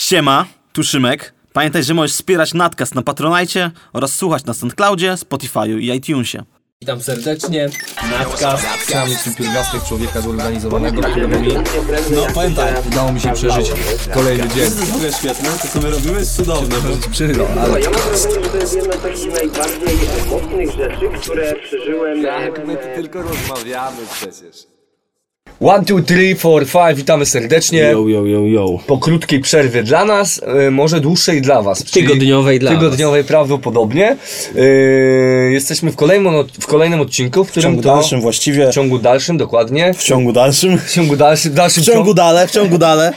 Siema, tu Szymek. Pamiętaj, że możesz wspierać Natcast na Patronajcie oraz słuchać na SoundCloudzie, Spotify'u i iTunesie. Witam serdecznie. Nadcast. Sam jestem pierwiastek człowieka zorganizowanego, którego mi No, powiem tak. udało mi się przeżyć kolejny dzień. jest w ogóle świetne, to co my robimy jest cudowne. Przyro, ale Ja mam wrażenie, że to jest jedna z takich najbardziej mocnych rzeczy, które przeżyłem. Jak my tu tylko rozmawiamy przecież. One, two, three, four, five, witamy serdecznie. Yo, yo, yo, yo. Po krótkiej przerwie dla nas, y, może dłuższej dla was. czyli Tygodniowej dla Tygodniowej prawdopodobnie. Y, jesteśmy w kolejnym, od- w kolejnym odcinku, w W którym ciągu to... dalszym właściwie. W ciągu dalszym, dokładnie. W ciągu dalszym. W ciągu dalszym, dalszym W ciągu dale, w ciągu dale.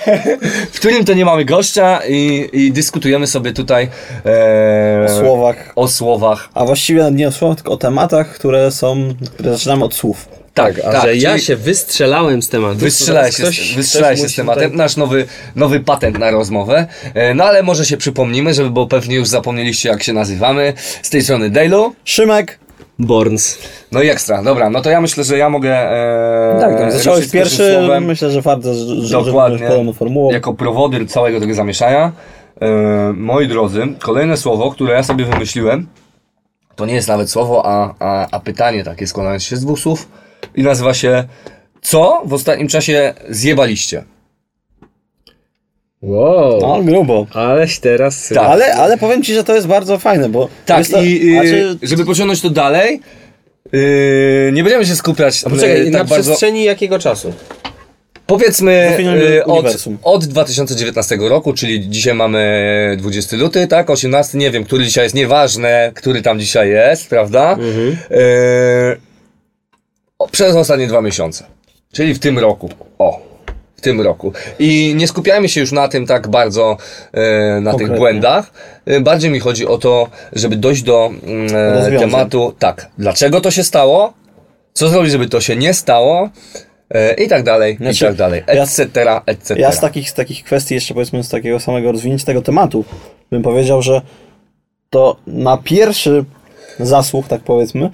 w którym to nie mamy gościa i, i dyskutujemy sobie tutaj e, O słowach. o słowach. A właściwie nie o słowach, tylko o tematach, które są, które zaczynamy od słów. Tak, A tak, że ja się wystrzelałem z tematu. Wystrzelałeś się, Ktoś- wystrzelałeś się z tematem, musi nasz nowy, nowy patent na rozmowę. E, no ale może się przypomnimy, żeby, bo pewnie już zapomnieliście jak się nazywamy. Z tej strony Dejlu. Szymek. tutaj- Borns. No i ekstra, dobra, no to ja myślę, że ja mogę. E, Tak, tam zacząłeś pierwszy. słowem. Myślę, że warto, że, Dokładnie. Jako prowodyr całego tego zamieszania. E, moi drodzy, kolejne słowo, które ja sobie wymyśliłem, to nie jest nawet słowo, a, a, a pytanie takie składające się z dwóch słów i nazywa się Co w ostatnim czasie zjebaliście? Wow. No, grubo. Aleś teraz... Tak. Ale, ale powiem ci, że to jest bardzo fajne, bo. Tak, to, i y, znaczy, żeby pociągnąć to dalej, y, nie będziemy się skupiać A poczekaj, y, na tak bardzo. przestrzeni jakiego czasu? Powiedzmy Definiujmy y, od, od 2019 roku, czyli dzisiaj mamy 20 luty, tak? 18, nie wiem, który dzisiaj jest, nieważne, który tam dzisiaj jest, prawda? Mhm. Y, o, przez ostatnie dwa miesiące. Czyli w tym roku. O. W tym roku. I nie skupiajmy się już na tym tak bardzo, e, na tych Konkretnie. błędach. E, bardziej mi chodzi o to, żeby dojść do mm, e, tematu, tak, dlaczego to się stało, co zrobić, żeby to się nie stało e, i tak dalej, i Znaczy, tak dalej, etc., etc. Ja z takich, z takich kwestii, jeszcze powiedzmy z takiego samego rozwinięcia tego tematu, bym powiedział, że to na pierwszy zasłuch, tak powiedzmy,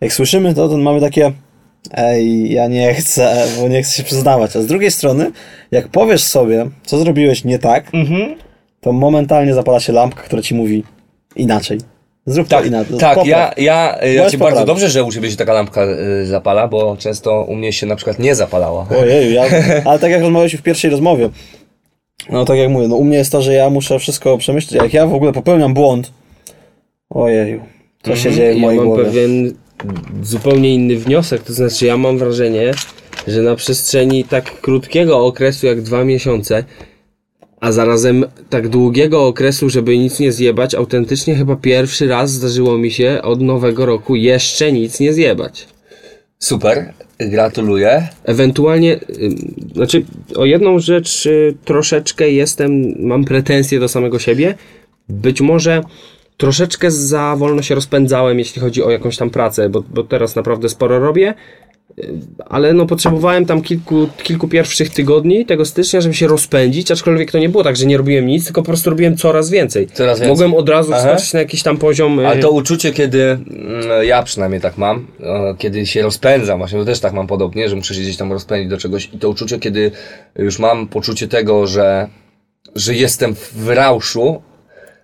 jak słyszymy to, to mamy takie ej, ja nie chcę, bo nie chcę się przyznawać. A z drugiej strony, jak powiesz sobie, co zrobiłeś nie tak, to momentalnie zapala się lampka, która ci mówi inaczej. Zrób Tak, to inaczej. tak, Popraw. ja, ja, ja cię bardzo dobrze, że u ciebie się taka lampka y, zapala, bo często u mnie się na przykład nie zapalała. Ojeju, ja, ale tak jak rozmawialiśmy w pierwszej rozmowie, no tak jak mówię, no u mnie jest to, że ja muszę wszystko przemyśleć. Jak ja w ogóle popełniam błąd, ojeju, co się dzieje w Ja mojej mam głowie. pewien zupełnie inny wniosek, to znaczy ja mam wrażenie, że na przestrzeni tak krótkiego okresu jak dwa miesiące, a zarazem tak długiego okresu, żeby nic nie zjebać, autentycznie chyba pierwszy raz zdarzyło mi się od nowego roku jeszcze nic nie zjebać. Super, gratuluję. Ewentualnie, znaczy o jedną rzecz y, troszeczkę jestem, mam pretensje do samego siebie. Być może troszeczkę za wolno się rozpędzałem, jeśli chodzi o jakąś tam pracę, bo, bo teraz naprawdę sporo robię. Y, Ale no potrzebowałem tam kilku, kilku pierwszych tygodni tego stycznia, żeby się rozpędzić, aczkolwiek to nie było tak, że nie robiłem nic, tylko po prostu robiłem coraz więcej. Coraz więcej. Mogłem od razu wskoczyć na jakiś tam poziom. y, Ale to uczucie, kiedy mm, ja przynajmniej tak mam, kiedy się rozpędzam, właśnie to też tak mam podobnie, że muszę się gdzieś tam rozpędzić do czegoś i to uczucie, kiedy już mam poczucie tego, że, że jestem w rauszu,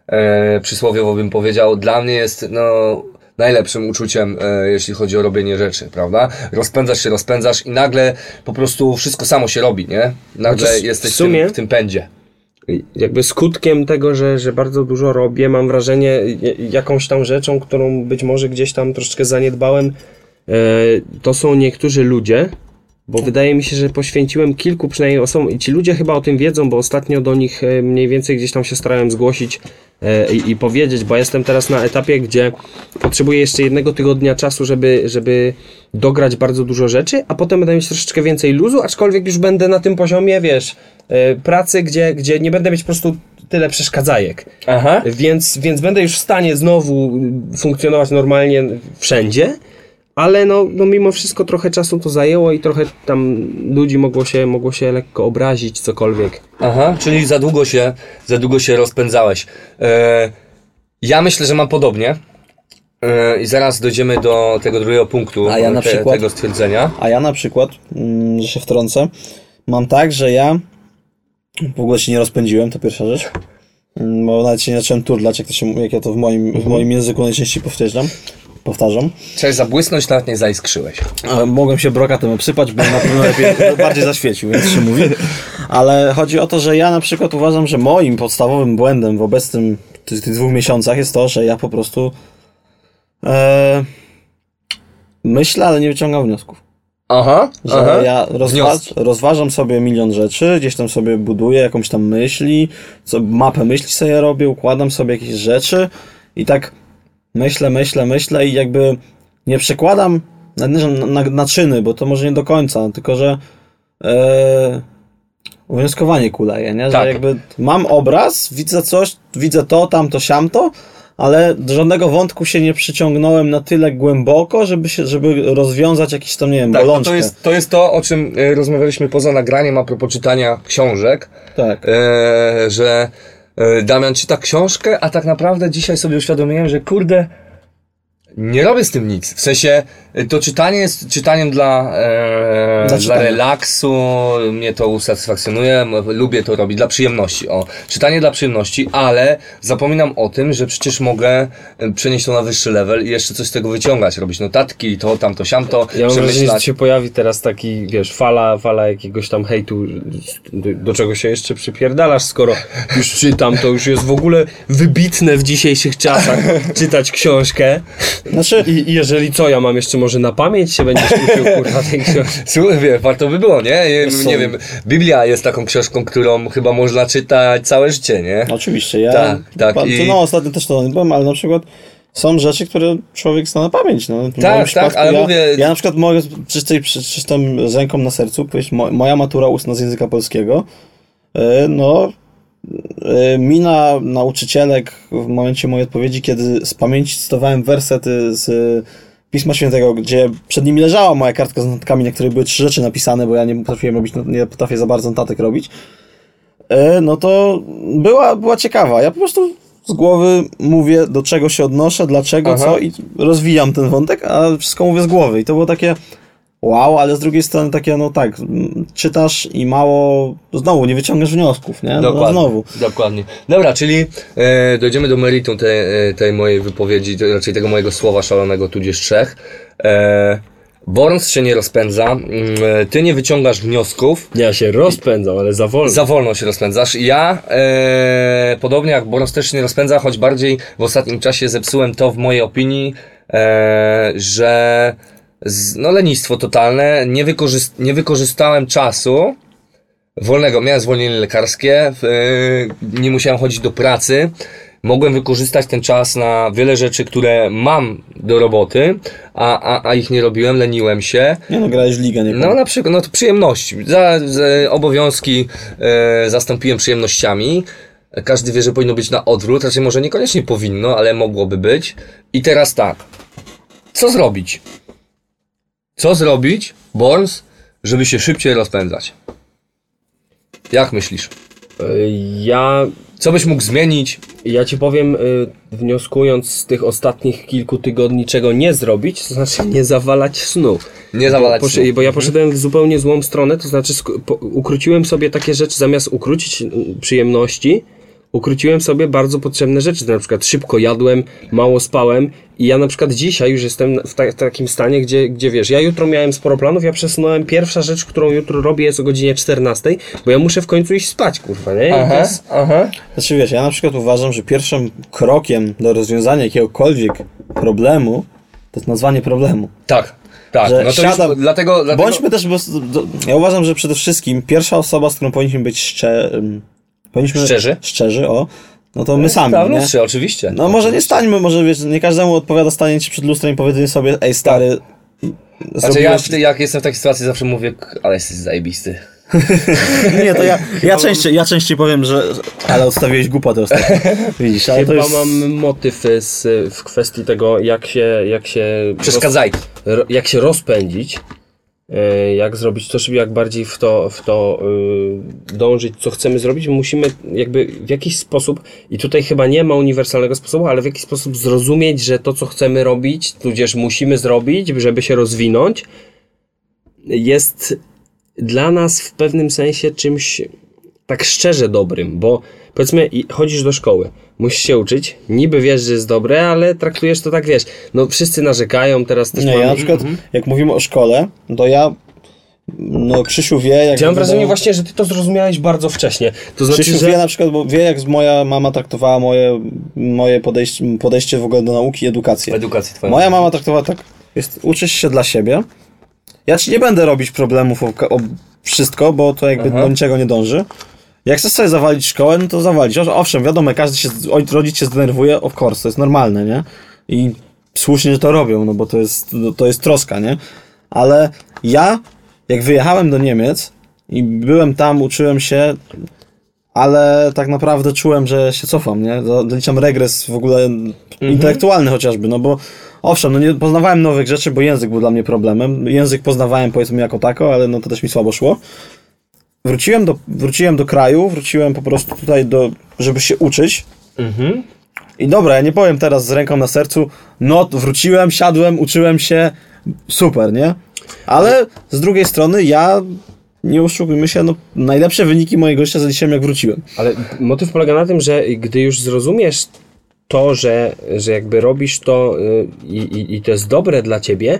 e, przysłowiowo bym powiedział, dla mnie jest no, najlepszym uczuciem, e, jeśli chodzi o robienie rzeczy, prawda? Rozpędzasz się, rozpędzasz i nagle po prostu wszystko samo się robi, nie? Nagle w jesteś w, sumie- tym, w tym pędzie. jakby skutkiem tego, że, że bardzo dużo robię, mam wrażenie, j- jakąś tam rzeczą, którą być może gdzieś tam troszeczkę zaniedbałem, e, to są niektórzy ludzie, bo wydaje mi się, że poświęciłem kilku przynajmniej osobom i ci ludzie chyba o tym wiedzą, bo ostatnio do nich e, mniej więcej gdzieś tam się starałem zgłosić e, i, i powiedzieć, bo jestem teraz na etapie, gdzie potrzebuję jeszcze jednego tygodnia czasu, żeby, żeby dograć bardzo dużo rzeczy, a potem będę mieć troszeczkę więcej luzu, aczkolwiek już będę na tym poziomie, wiesz, e, pracy, gdzie, gdzie nie będę mieć po prostu tyle przeszkadzajek. Aha. Więc, więc będę już w stanie znowu funkcjonować normalnie wszędzie, ale no, no mimo wszystko trochę czasu to zajęło i trochę tam ludzi mogło się, mogło się lekko obrazić, cokolwiek. Aha, czyli za długo się, za długo się rozpędzałeś. E, ja myślę, że mam podobnie. E, I zaraz dojdziemy do tego drugiego punktu A ja na te, przykład- tego stwierdzenia. A ja na przykład, mm, że się wtrącę, mam tak, że ja w ogóle się nie rozpędziłem, to pierwsza rzecz. Mm, Bo nawet się nie zacząłem turlać, jak, to się, jak ja to w moim, w moim języku najczęściej powtarzam. Powtarzam. Chciałeś zabłysnąć, nawet nie zaiskrzyłeś. A Mogłem się brokatem obsypać, bo na pewno lepiej, bardziej zaświecił, więc się mówi. Ale chodzi o to, że ja na przykład uważam, że moim podstawowym błędem w obecnym tych, tych dwóch miesiącach jest to, że ja po prostu e, myślę, ale nie wyciągam wniosków. Aha, Że aha. ja rozważam sobie milion rzeczy, gdzieś tam sobie buduję jakąś tam myśli, co, mapę myśli sobie robię, układam sobie jakieś rzeczy i tak myślę, myślę, myślę i jakby nie przekładam na, na, na, czyny, bo to może nie do końca, tylko że e, wnioskowanie kuleje, nie? Że Tak. jakby mam obraz, widzę coś, widzę to, tamto, siamto, ale do żadnego wątku się nie przyciągnąłem na tyle głęboko, żeby się, żeby rozwiązać jakiś tam, nie wiem, Tak, to, bolączkę. to, jest, to jest to, o czym e, rozmawialiśmy poza nagraniem a propos czytania książek, Tak. e, że Damian czyta książkę, a tak naprawdę dzisiaj sobie uświadomiłem, że kurde, nie robię z tym nic. W sensie, e, to czytanie jest czytaniem dla, e, Dla dla relaksu, mnie to usatysfakcjonuje, lubię to robić dla przyjemności. O, czytanie dla przyjemności, ale zapominam o tym, że przecież mogę e, przenieść to na wyższy level i jeszcze coś z tego wyciągać, robić notatki, to, tamto, siamto, Ja mam wrażenie, że przemyślać. się pojawi teraz taki, wiesz, fala, fala jakiegoś tam hejtu, do, do czego się jeszcze przypierdalasz, skoro już czytam, to już jest w ogóle wybitne w dzisiejszych czasach czytać książkę. Znaczy, I, I jeżeli co, ja mam jeszcze może na pamięć się będziesz uczył, kurwa, tej książki. Słuchaj, wie, warto by było, nie? Nie, Wiesz nie wiem, Biblia jest taką książką, którą chyba można czytać całe życie, nie? oczywiście, ja. Tak, tak, i- no, ostatnio też to nie byłem, ale na przykład są rzeczy, które człowiek zna na pamięć. No. Tak, tak, przypadku ale ja, mówię- Ja na przykład mogę przy- czystą z ręką na sercu powiedzieć, mo, moja matura ustna z języka polskiego, e, no, mina nauczycielek w momencie mojej odpowiedzi, kiedy z pamięci cytowałem wersety z Pisma Świętego, gdzie przed nimi leżała moja kartka z notatkami, na której były trzy rzeczy napisane, bo ja nie potrafiłem robić, nie potrafię za bardzo notatek robić, e, no to była, była ciekawa. Ja po prostu z głowy mówię, do czego się odnoszę, dlaczego, Aha. co i rozwijam ten wątek, a wszystko mówię z głowy. I to było takie wow, ale z drugiej strony takie, no tak, czytasz i mało, znowu nie wyciągasz wniosków, nie? No, Dokładnie. znowu. Dokładnie. Dobra, czyli e, dojdziemy do meritum tej, e, tej mojej wypowiedzi, to, raczej tego mojego słowa szalonego, tudzież trzech. E, Borns się nie rozpędza, mm, e, ty nie wyciągasz wniosków, Ja się rozpędzam, ale za wolno. Za wolno się rozpędzasz. Ja, e, podobnie jak Boros też się nie rozpędza, choć bardziej w ostatnim czasie zepsułem to w mojej opinii, e, że z, no lenistwo totalne, nie, wykorzyst, nie wykorzystałem czasu wolnego, miałem zwolnienie lekarskie, e, nie musiałem chodzić do pracy, mogłem wykorzystać ten czas na wiele rzeczy, które mam do roboty, a, a, a ich nie robiłem, leniłem się. Nie no, grałeś ligę, nie No na przykład, no to przyjemności. Za, za obowiązki e, zastąpiłem przyjemnościami. Każdy wie, że powinno być na odwrót, raczej może niekoniecznie powinno, ale mogłoby być. I teraz tak. Co zrobić? Co zrobić, Borns, żeby się szybciej rozpędzać? Jak myślisz? Y, Ja Co byś mógł zmienić? Ja ci powiem, y, wnioskując z tych ostatnich kilku tygodni, czego nie zrobić, to znaczy nie zawalać snu. Nie zawalać bo, snu. bo ja poszedłem w zupełnie złą stronę, to znaczy ukróciłem sobie takie rzeczy, zamiast ukrócić przyjemności, ukróciłem sobie bardzo potrzebne rzeczy. Na przykład szybko jadłem, mało spałem i ja na przykład dzisiaj już jestem w ta- takim stanie, gdzie, gdzie wiesz, ja jutro miałem sporo planów, ja przesunąłem, pierwsza rzecz, którą jutro robię jest o godzinie 14, bo ja muszę w końcu iść spać, kurwa, nie? I Aha, jest, aha. Znaczy wiesz, ja na przykład uważam, że pierwszym krokiem do rozwiązania jakiegokolwiek problemu to jest nazwanie problemu. Tak, tak. Że No to siadam- już, dlatego, dlatego... Bądźmy też, bo, ja uważam, że przede wszystkim pierwsza osoba, z którą powinniśmy być szcze, ym, powinniśmy Szczerzy? szczerzy, o, no to my sami, Tak, nie? lustrze, oczywiście. No może nie stańmy, może wiesz, nie każdemu odpowiada stanie ci przed lustrem i powiedzenie sobie, ej stary, Znaczy ja, jak jestem w takiej sytuacji zawsze mówię, "K- ale jesteś zajebisty. Nie, to ja, ja, częściej, ja częściej powiem, że ale odstawiłeś głupotę ostatnio. Widzisz, ale to Chyba jest... mam motyw y, z, w kwestii tego, jak się, jak się, Przeszkadzaj. roz, jak się rozpędzić, jak zrobić to, żeby jak bardziej w to, w to y, dążyć, co chcemy zrobić, musimy jakby w jakiś sposób, i tutaj chyba nie ma uniwersalnego sposobu, ale w jakiś sposób zrozumieć, że to, co chcemy robić, tudzież musimy zrobić, żeby się rozwinąć, jest dla nas w pewnym sensie czymś tak szczerze dobrym, bo powiedzmy chodzisz do szkoły, musisz się uczyć, niby wiesz, że jest dobre, ale traktujesz to tak, wiesz, no wszyscy narzekają, teraz też Nie, mamy... ja na przykład, jak mówimy o szkole, to ja, no Krzysiu wie, jak... Ja mam wrażenie właśnie, że ty to zrozumiałeś bardzo wcześnie. To znaczy, Krzysiu że... wie na przykład, bo wie jak moja mama traktowała moje, moje podejście, podejście w ogóle do nauki i edukacji. Edukację twoją. Moja mama traktowała tak, jest, uczysz się dla siebie, ja ci nie będę robić problemów o, o wszystko, bo to jakby Aha. do niczego nie dąży. Jak chcesz sobie zawalić szkołę, no to zawalić. Owszem, wiadomo, każdy się, rodzic się zdenerwuje, of course, to jest normalne, nie? I słusznie, że to robią, no bo to jest, to jest troska, nie? Ale ja, jak wyjechałem do Niemiec i byłem tam, uczyłem się, ale tak naprawdę czułem, że się cofam, nie? Doliczam regres w ogóle intelektualny chociażby, no bo owszem, no nie poznawałem nowych rzeczy, bo język był dla mnie problemem. Język poznawałem powiedzmy jako tako, ale no to też mi słabo szło. Wróciłem do, wróciłem do kraju, wróciłem po prostu tutaj do, żeby się uczyć. I dobra, ja nie powiem teraz z ręką na sercu, no wróciłem, siadłem, uczyłem się, super, nie? Ale z drugiej strony ja, nie oszukujmy się, no najlepsze wyniki mojego życia zaliczyłem jak wróciłem. Ale motyw polega na tym, że gdy już zrozumiesz to, że, że jakby robisz to y, i, i, i to jest dobre dla ciebie,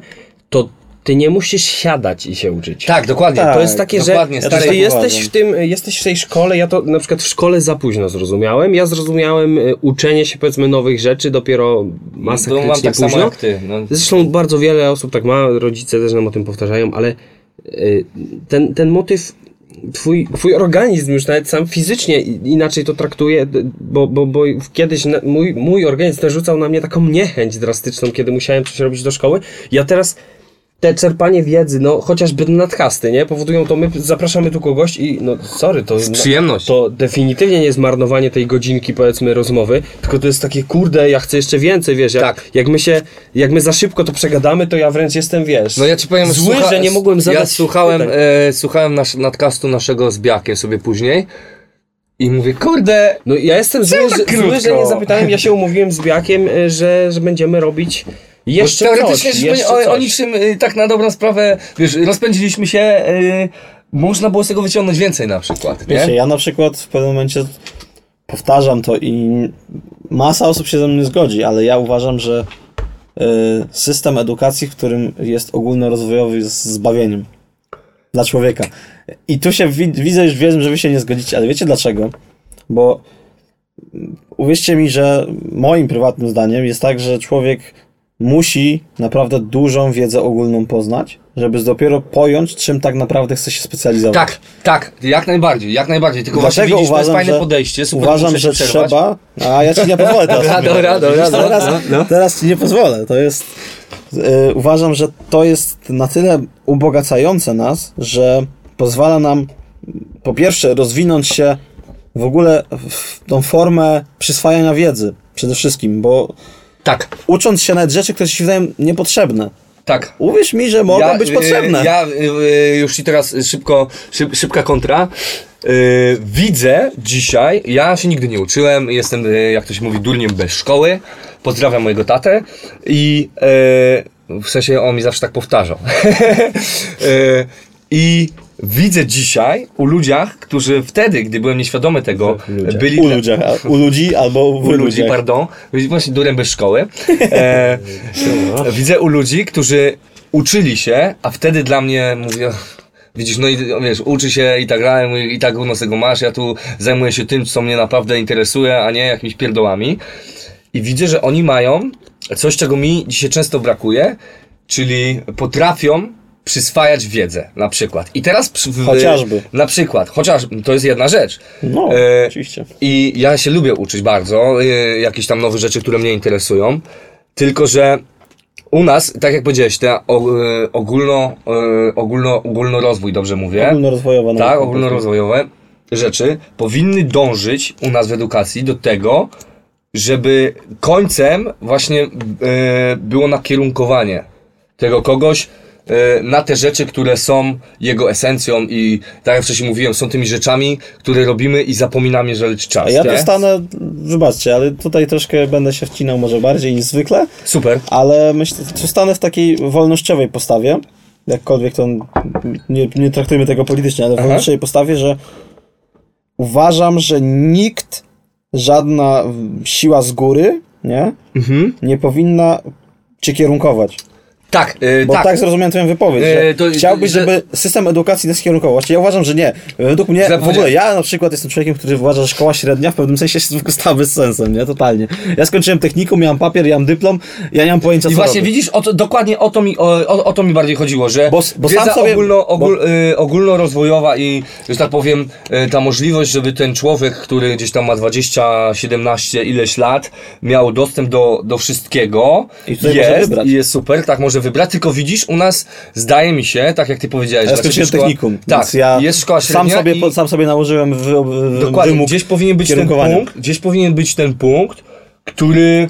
to ty nie musisz siadać i się uczyć. Tak, dokładnie. Tak. To jest takie, dokładnie, że też ty jesteś w tym, jesteś w tej szkole, ja to na przykład w szkole za późno zrozumiałem. Ja zrozumiałem y, uczenie się powiedzmy nowych rzeczy dopiero masakrycznie mam tak późno. samo jak ty. No. Zresztą bardzo wiele osób tak ma, rodzice też nam o tym powtarzają, ale y, ten, ten motyw, twój, twój organizm już nawet sam fizycznie inaczej to traktuje, bo, bo, bo kiedyś na, mój, mój organizm narzucał na mnie taką niechęć drastyczną, kiedy musiałem coś robić do szkoły. Ja teraz te czerpanie wiedzy, no chociażby nadcasty, nie? Powodują to, my zapraszamy tu kogoś i no sorry, to... Z przyjemność. To definitywnie nie jest marnowanie tej godzinki, powiedzmy, rozmowy, tylko to jest takie, kurde, ja chcę jeszcze więcej, wiesz, jak, Tak. jak my się, jak my za szybko to przegadamy, to ja wręcz jestem, wiesz, No ja ci powiem, zły, że nie mogłem zadać Ja słuchałem, e, słuchałem nasz, nadcastu naszego z Biakiem sobie później i mówię, kurde, No ja jestem zły, tak że, zły, że nie zapytałem, ja się umówiłem z Biakiem, e, że, że będziemy robić jeszcze teoretycznie coś, że jeszcze o, o niczym y, tak na dobrą sprawę, wiesz, rozpędziliśmy się, y, można było z tego wyciągnąć więcej na przykład, Wiecie, nie? ja na przykład w pewnym momencie powtarzam to i masa osób się ze mną nie zgodzi, ale ja uważam, że y, system edukacji, w którym jest ogólnorozwojowy, jest zbawieniem dla człowieka. I tu się wi- widzę, już wiem, że wy się nie zgodzicie, ale wiecie dlaczego? Bo mm, uwierzcie mi, że moim prywatnym zdaniem jest tak, że człowiek musi naprawdę dużą wiedzę ogólną poznać, żeby dopiero pojąć, czym tak naprawdę chce się specjalizować. Tak, tak, jak najbardziej, jak najbardziej, tylko Dlatego widzisz, to jest uważam, fajne że, podejście, super, uważam, że przerwać. trzeba. A ja ci nie pozwolę teraz. Dobra, powiedzieć. dobra, teraz, no, no. teraz ci nie pozwolę. To jest. y, uważam, że to jest na tyle ubogacające nas, że pozwala nam po pierwsze rozwinąć się w ogóle w tą formę przyswajania wiedzy przede wszystkim, bo Tak, ucząc się nawet rzeczy, które się wydają niepotrzebne. tak. Uwierz mi, że mogą być y, potrzebne. Ja y, y, już ci teraz szybko, szyb, szybka kontra. Y, widzę dzisiaj, ja się nigdy nie uczyłem, jestem, y, jak to się mówi, durniem bez szkoły. Pozdrawiam mojego tatę i y, w sensie on mi zawsze tak powtarzał. y, I widzę dzisiaj u ludziach, którzy wtedy, gdy byłem nieświadomy tego, byli u ludziach, a- u ludzi albo w u ludzi, pardon, właśnie durem bez szkoły. E, widzę u ludzi, którzy uczyli się, a wtedy dla mnie mówię, widzisz, no i wiesz, uczy się i tak dalej, i tak równo z tego masz, ja tu zajmuję się tym, co mnie naprawdę interesuje, a nie jakimiś pierdołami. I widzę, że oni mają coś, czego mi dzisiaj często brakuje, czyli potrafią przyswajać wiedzę, na przykład. I teraz... przy- Chociażby. Na przykład, chociaż to jest jedna rzecz. No, E, oczywiście. I ja się lubię uczyć bardzo, y, jakieś tam nowe rzeczy, które mnie interesują. Tylko, że u nas, tak jak powiedziałeś, o, y, ogólno, y, ogólno, ogólnorozwój, dobrze mówię? Ogólnorozwojowa nauka, Tak, ogólnorozwojowe rzeczy powinny dążyć u nas w edukacji do tego, żeby końcem właśnie y, było nakierunkowanie tego kogoś na te rzeczy, które są jego esencją i tak jak wcześniej mówiłem, są tymi rzeczami, które robimy i zapominamy, że leci czas. Ja nie? to stanę, wybaczcie, ale tutaj troszkę będę się wcinał może bardziej niż zwykle, Super. ale myślę, że stanę w takiej wolnościowej postawie, jakkolwiek to nie, nie traktujmy tego politycznie, ale w Aha. wolnościowej postawie, że uważam, że nikt, żadna siła z góry, nie, Mhm. nie powinna cię kierunkować. Tak, yy, Bo tak, tak. zrozumiałem twoją wypowiedź, że to- chciałbyś, że- żeby system edukacji nas kierunkował. Właściwie ja uważam, że nie. Według mnie, w ogóle ja na przykład jestem człowiekiem, który uważa, że szkoła średnia w pewnym sensie jest stała bez sensem, nie? Totalnie. Ja skończyłem technikum, miałem papier, mam dyplom, ja nie mam pojęcia, I co właśnie robię. widzisz, o to, dokładnie o to, mi, o, o, o to mi bardziej chodziło, że Bo- bo wiedza sam sobie- ogólno, ogól, y, ogólnorozwojowa i, że tak powiem, y, ta możliwość, żeby ten człowiek, który gdzieś tam ma 20, 17, ileś lat, miał dostęp do, do wszystkiego, I jest, i jest super, tak może wybrać, tylko widzisz, u nas zdaje mi się, tak jak ty powiedziałeś, Ja skończyłem szkoła- technikum, tak, ja jest szkoła sam średnia sobie, i... sam sobie nałożyłem w, w, Dokładnie, wymóg gdzieś powinien być ten kierunkowania. punkt, gdzieś powinien być ten punkt, który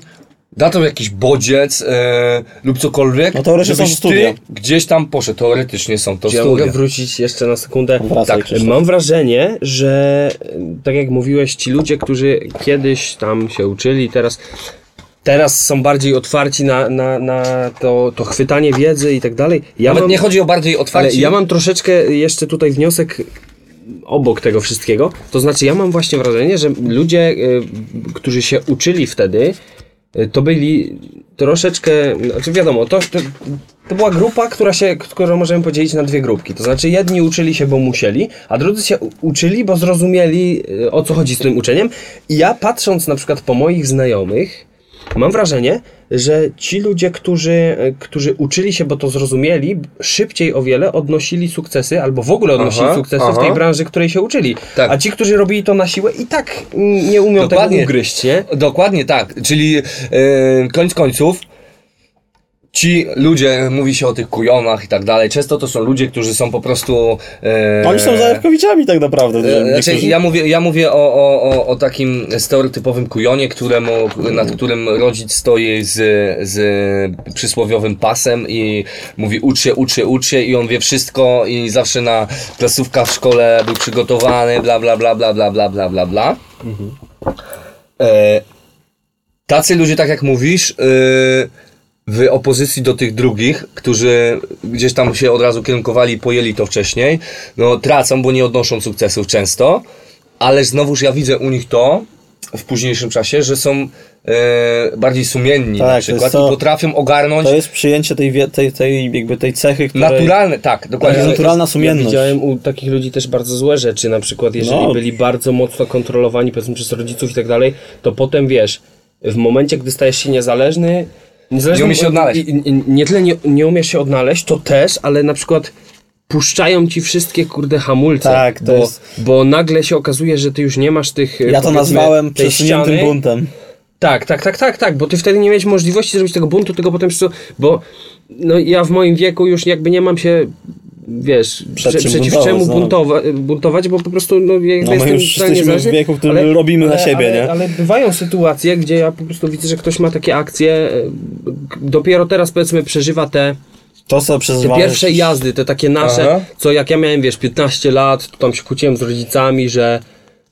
da to jakiś bodziec e, lub cokolwiek, No teoretycznie żebyś są studia. ty gdzieś tam poszedł, teoretycznie są to ja studia. mogę wrócić jeszcze na sekundę? Wracaj, tak, Krzysztof. mam wrażenie, że e, tak jak mówiłeś, ci ludzie, którzy kiedyś tam się uczyli, teraz, teraz są bardziej otwarci na, na, na to, to chwytanie wiedzy i tak dalej. Ja Nawet mam, nie chodzi o bardziej otwarcie. ja mam troszeczkę jeszcze tutaj wniosek obok tego wszystkiego. To znaczy, ja mam właśnie wrażenie, że ludzie, y, którzy się uczyli wtedy, y, to byli troszeczkę, znaczy wiadomo, to, to, to była grupa, która się, którą możemy podzielić na dwie grupki. To znaczy, jedni uczyli się, bo musieli, a drudzy się uczyli, bo zrozumieli, y, o co chodzi z tym uczeniem. I ja patrząc na przykład po moich znajomych, Mam wrażenie, że ci ludzie, którzy, e, którzy uczyli się, bo to zrozumieli, szybciej o wiele odnosili sukcesy, albo w ogóle odnosili Aha, sukcesy w aha. tej branży, której się uczyli. Tak. A ci, którzy robili to na siłę i tak nie umią Dokładnie. tego ugryźć, nie? Dokładnie tak, czyli e, koniec końców ci ludzie, mówi się o tych kujonach i tak dalej, często to są ludzie, którzy są po prostu... E, Oni są zajawkowiczami tak naprawdę. E, Znaczy, niektórzy- ja mówię, ja mówię o, o, o, o takim stereotypowym kujonie, któremu, nad którym rodzic stoi z, z przysłowiowym pasem i mówi ucz się, ucz się, ucz się i on wie wszystko i zawsze na klasówka w szkole był przygotowany, bla bla bla bla bla bla bla bla bla. E, tacy ludzie, tak jak mówisz, y, w opozycji do tych drugich, którzy gdzieś tam się od razu kierunkowali i pojęli to wcześniej, no tracą, bo nie odnoszą sukcesów często, ale znowuż ja widzę u nich to w późniejszym czasie, że są e, bardziej sumienni Tak, na to przykład to- i potrafią ogarnąć To jest przyjęcie tej, tej, tej, jakby tej cechy, której... naturalne, tak, dokładnie. jest naturalna Ja sumienność. widziałem u takich ludzi też bardzo złe rzeczy, na przykład jeżeli No. byli bardzo mocno kontrolowani powiedzmy przez rodziców i tak dalej, to potem wiesz, w momencie, gdy stajesz się niezależny, Nie umiesz się odnaleźć. Nie tyle nie, nie umiesz się odnaleźć, to też, ale na przykład puszczają ci wszystkie kurde hamulce, Tak, to bo, jest- bo nagle się okazuje, że ty już nie masz tych Ja to nazwałem przesuniętym buntem. Tak, tak, tak, tak, tak, bo ty wtedy nie miałeś możliwości zrobić tego buntu, tylko potem bo no ja w moim wieku już jakby nie mam się, wiesz, Przed przeciw buntować, czemu no. buntowa, buntować, bo po prostu no jakby No my jestem już jesteśmy w wieku, w którym robimy na siebie, ale, nie? Ale bywają sytuacje, gdzie ja po prostu widzę, że ktoś ma takie akcje, e, dopiero teraz powiedzmy przeżywa te, To, co przez te pierwsze jazdy, te takie nasze, Aha. co jak ja miałem, wiesz, 15 lat, to tam się kłóciłem z rodzicami, że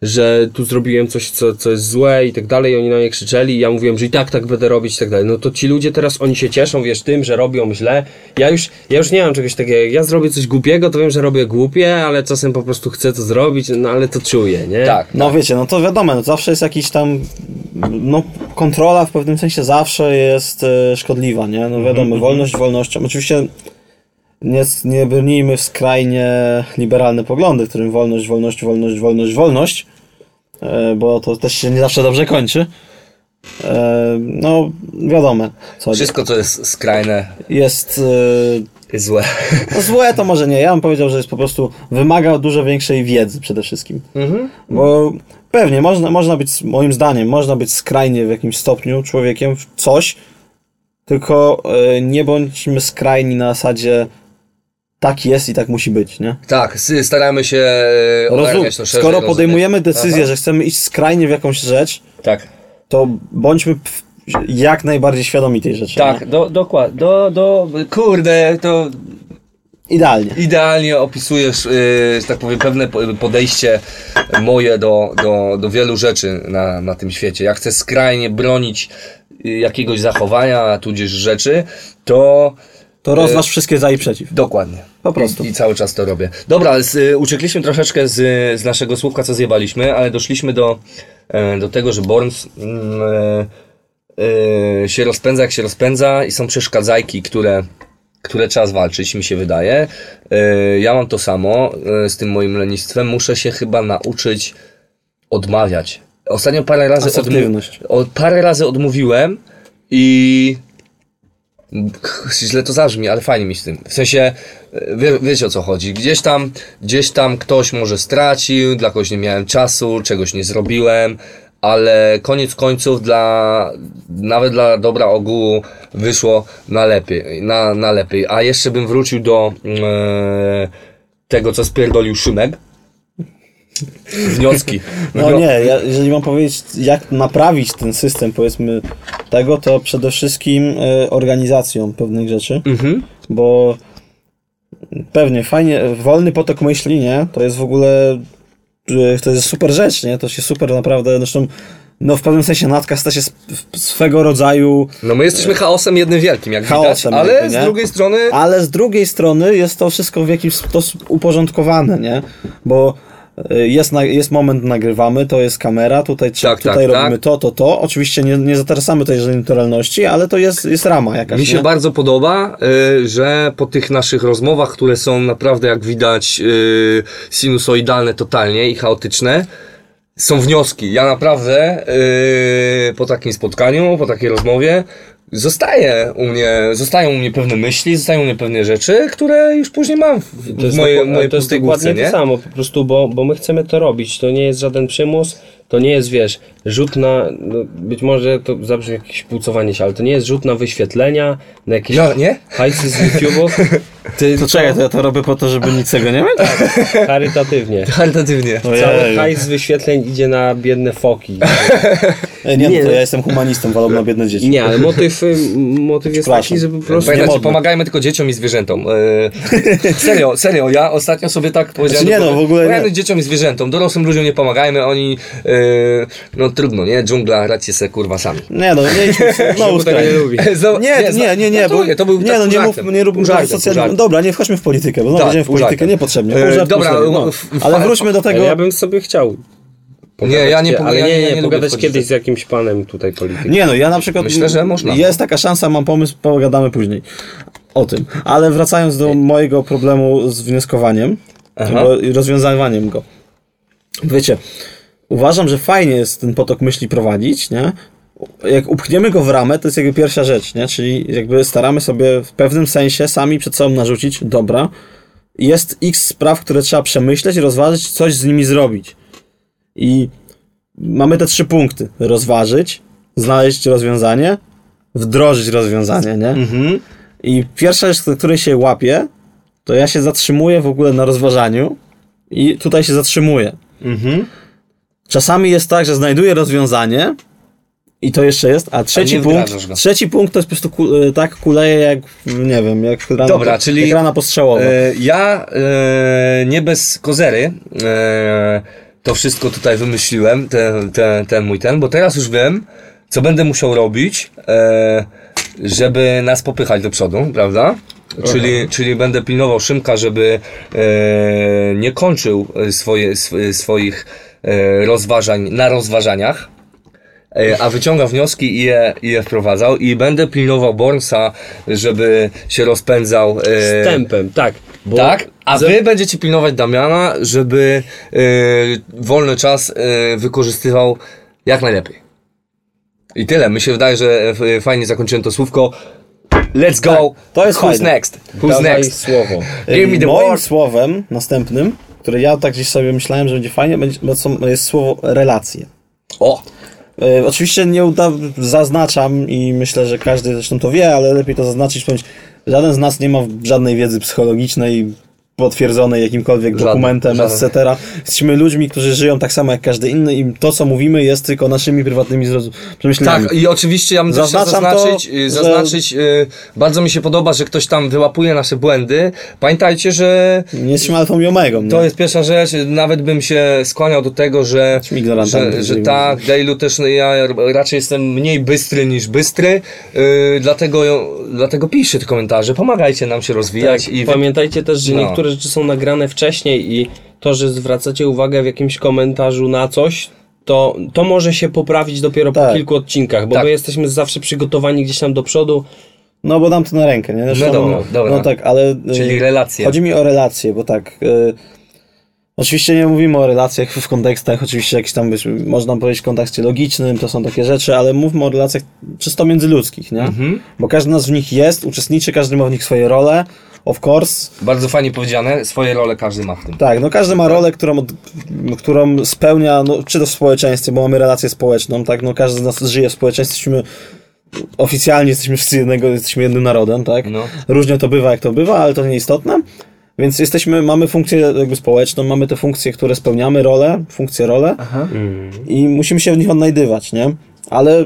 że tu zrobiłem coś, co, co jest złe i tak dalej, oni na mnie krzyczeli ja mówiłem, że i tak tak będę robić i tak dalej. No to ci ludzie teraz, oni się cieszą, wiesz, tym, że robią źle. Ja już, ja już nie mam czegoś takiego, ja zrobię coś głupiego, to wiem, że robię głupie, ale czasem po prostu chcę to zrobić, no ale to czuję, nie? Tak, No wiecie, no to wiadomo, no zawsze jest jakiś tam, no kontrola w pewnym sensie zawsze jest e, szkodliwa, nie? No wiadomo, wolność wolnością. Oczywiście nie, nie brnijmy w skrajnie liberalne poglądy, w którym wolność, wolność, wolność, wolność, wolność, e, bo to też się nie zawsze dobrze kończy. E, no wiadomo, co Wszystko, co jest skrajne, jest e, jest złe. no złe to może nie, ja bym powiedział, że jest po prostu, wymaga dużo większej wiedzy przede wszystkim. Bo pewnie można, można być, moim zdaniem, można być skrajnie w jakimś stopniu człowiekiem w coś, tylko nie bądźmy skrajni na zasadzie tak jest i tak musi być, nie? Tak, staramy się e, Rozum, to szerzej, skoro rozumieć. podejmujemy decyzję, Aha. że chcemy iść skrajnie w jakąś rzecz, Tak. to bądźmy jak najbardziej świadomi tej rzeczy. Tak, do, dokładnie, do, do, kurde, to Idealnie. idealnie opisujesz, yy, że tak powiem, pewne po- podejście moje do, do, do wielu rzeczy na, na tym świecie. Jak chcę skrajnie bronić y, jakiegoś zachowania, tudzież rzeczy, to to rozważ wszystkie za i przeciw. Dokładnie. Po prostu. I, I cały czas to robię. Dobra, z, y, uciekliśmy troszeczkę z, z naszego słówka, co zjebaliśmy, ale doszliśmy do, e, do tego, że Borns mm, e, e, się rozpędza jak się rozpędza i są przeszkadzajki, które, które trzeba zwalczyć, mi się wydaje. E, ja mam to samo e, z tym moim lenistwem. Muszę się chyba nauczyć odmawiać. Ostatnio parę razy, Asertywność. o, parę razy odmówiłem i źle to zabrzmi, ale fajnie mi z tym. W sensie, e, wie, wiecie o co chodzi. Gdzieś tam, gdzieś tam ktoś może stracił, dla kogoś nie miałem czasu, czegoś nie zrobiłem, ale koniec końców dla, nawet dla dobra ogółu wyszło na lepiej, na, na lepiej. A jeszcze bym wrócił do e, tego, co spierdolił Szymek. Wnioski. No nie, ja, jeżeli mam powiedzieć, jak naprawić ten system, powiedzmy, tego, to przede wszystkim e, organizacją pewnych rzeczy, Mhm. bo pewnie fajnie, wolny potok myśli, nie, to jest w ogóle, e, to jest super rzecz, nie, to się super naprawdę, zresztą, no w pewnym sensie natka stać się sw- swego rodzaju No my jesteśmy chaosem jednym wielkim, jak Chaosem widać, ale jakby, z drugiej strony Ale z drugiej strony jest to wszystko w jakiś sposób uporządkowane, nie? Bo y, jest, na, jest moment, nagrywamy, to jest kamera, tutaj, Tak, tak, tutaj tak. robimy to, to, to. Oczywiście nie, nie zatrasamy tej naturalności, ale to jest, jest rama jakaś, Mi się nie? bardzo podoba, y, że po tych naszych rozmowach, które są naprawdę, jak widać, y, sinusoidalne totalnie i chaotyczne, są wnioski. Ja naprawdę y, po takim spotkaniu, po takiej rozmowie, zostaje u mnie, zostają u mnie pewne myśli, zostają u mnie pewne rzeczy, które już później mam w, To w jest, mojej, mojej to jest dokładnie główce, to samo, po prostu, bo, bo my chcemy to robić. To nie jest żaden przymus, to nie jest, wiesz, rzut na, no, być może to zabrzmi jak jakieś płucowanie się, ale to nie jest rzut na wyświetlenia, na jakieś Ja, nie? hajsy z YouTube'ów, ty, To czekaj, to ja to robię po to, żeby nic tego nie mieć? charytatywnie. Charytatywnie. Cały hajs z wyświetleń idzie na biedne foki. E, Nie, Nie. no to ja jestem humanistą, wolę na biedne dzieci. Nie, ale motyw, y, motyw jest taki, żeby po prostu... Pamiętajcie, pomagajmy tylko dzieciom i zwierzętom. E, serio, serio, ja ostatnio sobie tak powiedziałem. Znaczy nie, no, w ogóle nie. Pomagajmy dzieciom i zwierzętom, dorosłym ludziom nie pomagajmy, oni, e, no trudno, nie? Dżungla, radźcie se kurwa sami. Nie no, nie idźmy, no tego nie Nie, nie, nie, nie, bo, to był nie, tak no nie mów, nie róbmy socjalnym. żartem. Dobra, nie wchodźmy w politykę, bo Tak, będziemy w politykę niepotrzebnie. E, dobra, no. f- Ale wróćmy do tego. Ale ja bym sobie chciał. Nie, ja nie, ale ja nie, nie, ja lubię pogadać kiedyś z jakimś panem tutaj politykiem. Nie no, ja na przykład. Myślę, że można. Jest taka szansa, mam pomysł, pogadamy później o tym. Ale wracając do mojego problemu z wnioskowaniem i rozwiązywaniem go. Wiecie, uważam, że fajnie jest ten potok myśli prowadzić, nie? Jak upchniemy go w ramę, to jest jakby pierwsza rzecz, nie? Czyli jakby staramy sobie w pewnym sensie sami przed sobą narzucić, dobra, jest x spraw, które trzeba przemyśleć, rozważyć, coś z nimi zrobić. I mamy te trzy punkty. Rozważyć, znaleźć rozwiązanie, wdrożyć rozwiązanie, nie? I pierwsza rzecz, do której się łapię, to ja się zatrzymuję w ogóle na rozważaniu i tutaj się zatrzymuję. Czasami jest tak, że znajduję rozwiązanie i to jeszcze jest, a trzeci nie punkt, trzeci punkt to jest po prostu ku, e, tak kuleje jak, nie wiem, jak rana, Dobra, czyli- jak rana postrzałowa. E, ja e, nie bez kozery e, to wszystko tutaj wymyśliłem, ten, ten, ten mój ten, bo teraz już wiem, co będę musiał robić, e, żeby nas popychać do przodu, prawda? Czyli, czyli będę pilnował Szymka, żeby e, nie kończył swoje, sw, swoich rozważań na rozważaniach, e, a wyciąga wnioski i je, i je wprowadzał i będę pilnował Bornsa, żeby się rozpędzał e, Z tempem, tak. Tak, a ze- wy będziecie pilnować Damiana, żeby e, wolny czas e, wykorzystywał jak najlepiej. I tyle. Mi się wydaje, że e, fajnie zakończyłem to słówko. Let's go. Tak, to jest Who's fajne. next? Who's Dawaj next? słowo. Give me the Moim word. słowem następnym, które ja tak gdzieś sobie myślałem, że będzie fajnie, będzie, bo są- jest słowo relacje. O! E, oczywiście nie uda, zaznaczam i myślę, że każdy zresztą to wie, ale lepiej to zaznaczyć, powiedzieć, żaden z nas nie ma żadnej wiedzy psychologicznej, potwierdzone jakimkolwiek Żaden, dokumentem, etc. Jesteśmy ludźmi, którzy żyją tak samo jak każdy inny i to, co mówimy, jest tylko naszymi prywatnymi przemyśleniami. Tak, i oczywiście ja bym też Zaznaczam to, zaznaczyć, y, że- zaznaczyć y, bardzo mi się podoba, że ktoś tam wyłapuje nasze błędy. Pamiętajcie, że Nie jesteśmy alfą i omegą. to nie? jest pierwsza rzecz, nawet bym się skłaniał do tego, że, że, że tak, Dailu też no, ja raczej jestem mniej bystry niż bystry, y, dlatego, dlatego piszcie te komentarze, pomagajcie nam się rozwijać i wy- Pamiętajcie też, że No. niektóre rzeczy są nagrane wcześniej i to, że zwracacie uwagę w jakimś komentarzu na coś, to, to może się poprawić dopiero po Tak. kilku odcinkach, bo Tak. my jesteśmy zawsze przygotowani gdzieś tam do przodu. No bo dam to na rękę, nie? Zresztą, No dobra, dobra. No tak, ale... Czyli y, relacje. Chodzi mi o relacje, bo tak... Y, oczywiście nie mówimy o relacjach w kontekstach, oczywiście jakiś tam, wiesz, można powiedzieć w kontekście logicznym, to są takie rzeczy, ale mówmy o relacjach czysto międzyludzkich, nie? Mhm. Bo każdy z nas w nich jest, uczestniczy, każdy ma w nich swoje role, of course. Bardzo fajnie powiedziane, swoje role każdy ma w tym. Tak, no każdy ma rolę, którą, od, którą spełnia, no, czy to w społeczeństwie, bo mamy relację społeczną, tak, no każdy z nas żyje w społeczeństwie, jesteśmy oficjalnie jesteśmy wszyscy jednego, jesteśmy jednym narodem, tak? No. Różnie to bywa, jak to bywa, ale to nieistotne. Więc jesteśmy, mamy funkcję jakby społeczną, mamy te funkcje, które spełniamy, rolę, funkcje, rolę i musimy się w nich odnajdywać, nie? Ale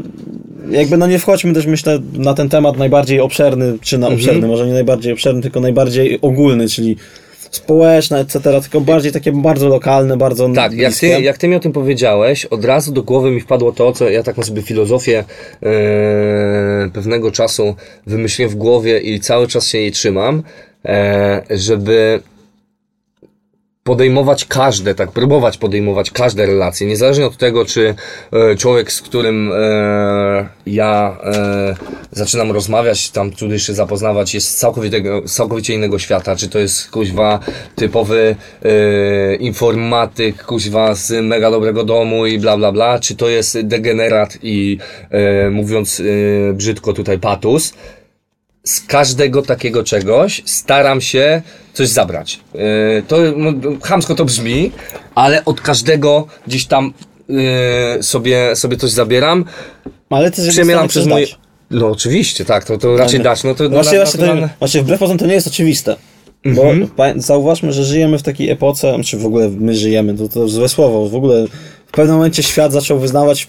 jakby no nie wchodźmy też myślę na ten temat najbardziej obszerny, czy na obszerny, może nie najbardziej obszerny, tylko najbardziej ogólny, czyli społeczne, etc., tylko bardziej takie bardzo lokalne, bardzo Tak, jak ty, jak ty mi o tym powiedziałeś, od razu do głowy mi wpadło to, co ja taką sobie filozofię e, pewnego czasu wymyśliłem w głowie i cały czas się jej trzymam, e, żeby podejmować każde, tak, próbować podejmować każde relacje, niezależnie od tego, czy e, człowiek, z którym e, ja e, zaczynam rozmawiać, tam tudy się zapoznawać, jest z całkowitego, całkowicie innego świata, czy to jest kuźwa typowy e, informatyk, kuźwa z mega dobrego domu i bla bla bla, czy to jest degenerat i e, mówiąc e, brzydko tutaj patus, z każdego takiego czegoś staram się coś zabrać. Yy, to no, chamsko to brzmi, ale od każdego gdzieś tam yy, sobie, sobie coś zabieram. Ale ty stanie przez moje. No oczywiście, tak, to, to raczej dać. No to Właśnie, na- właśnie, to, właśnie wbrew pozorom to nie jest oczywiste. Bo pa- zauważmy, że żyjemy w takiej epoce, czy w ogóle my żyjemy, to, to złe słowo, w ogóle w pewnym momencie świat zaczął wyznawać,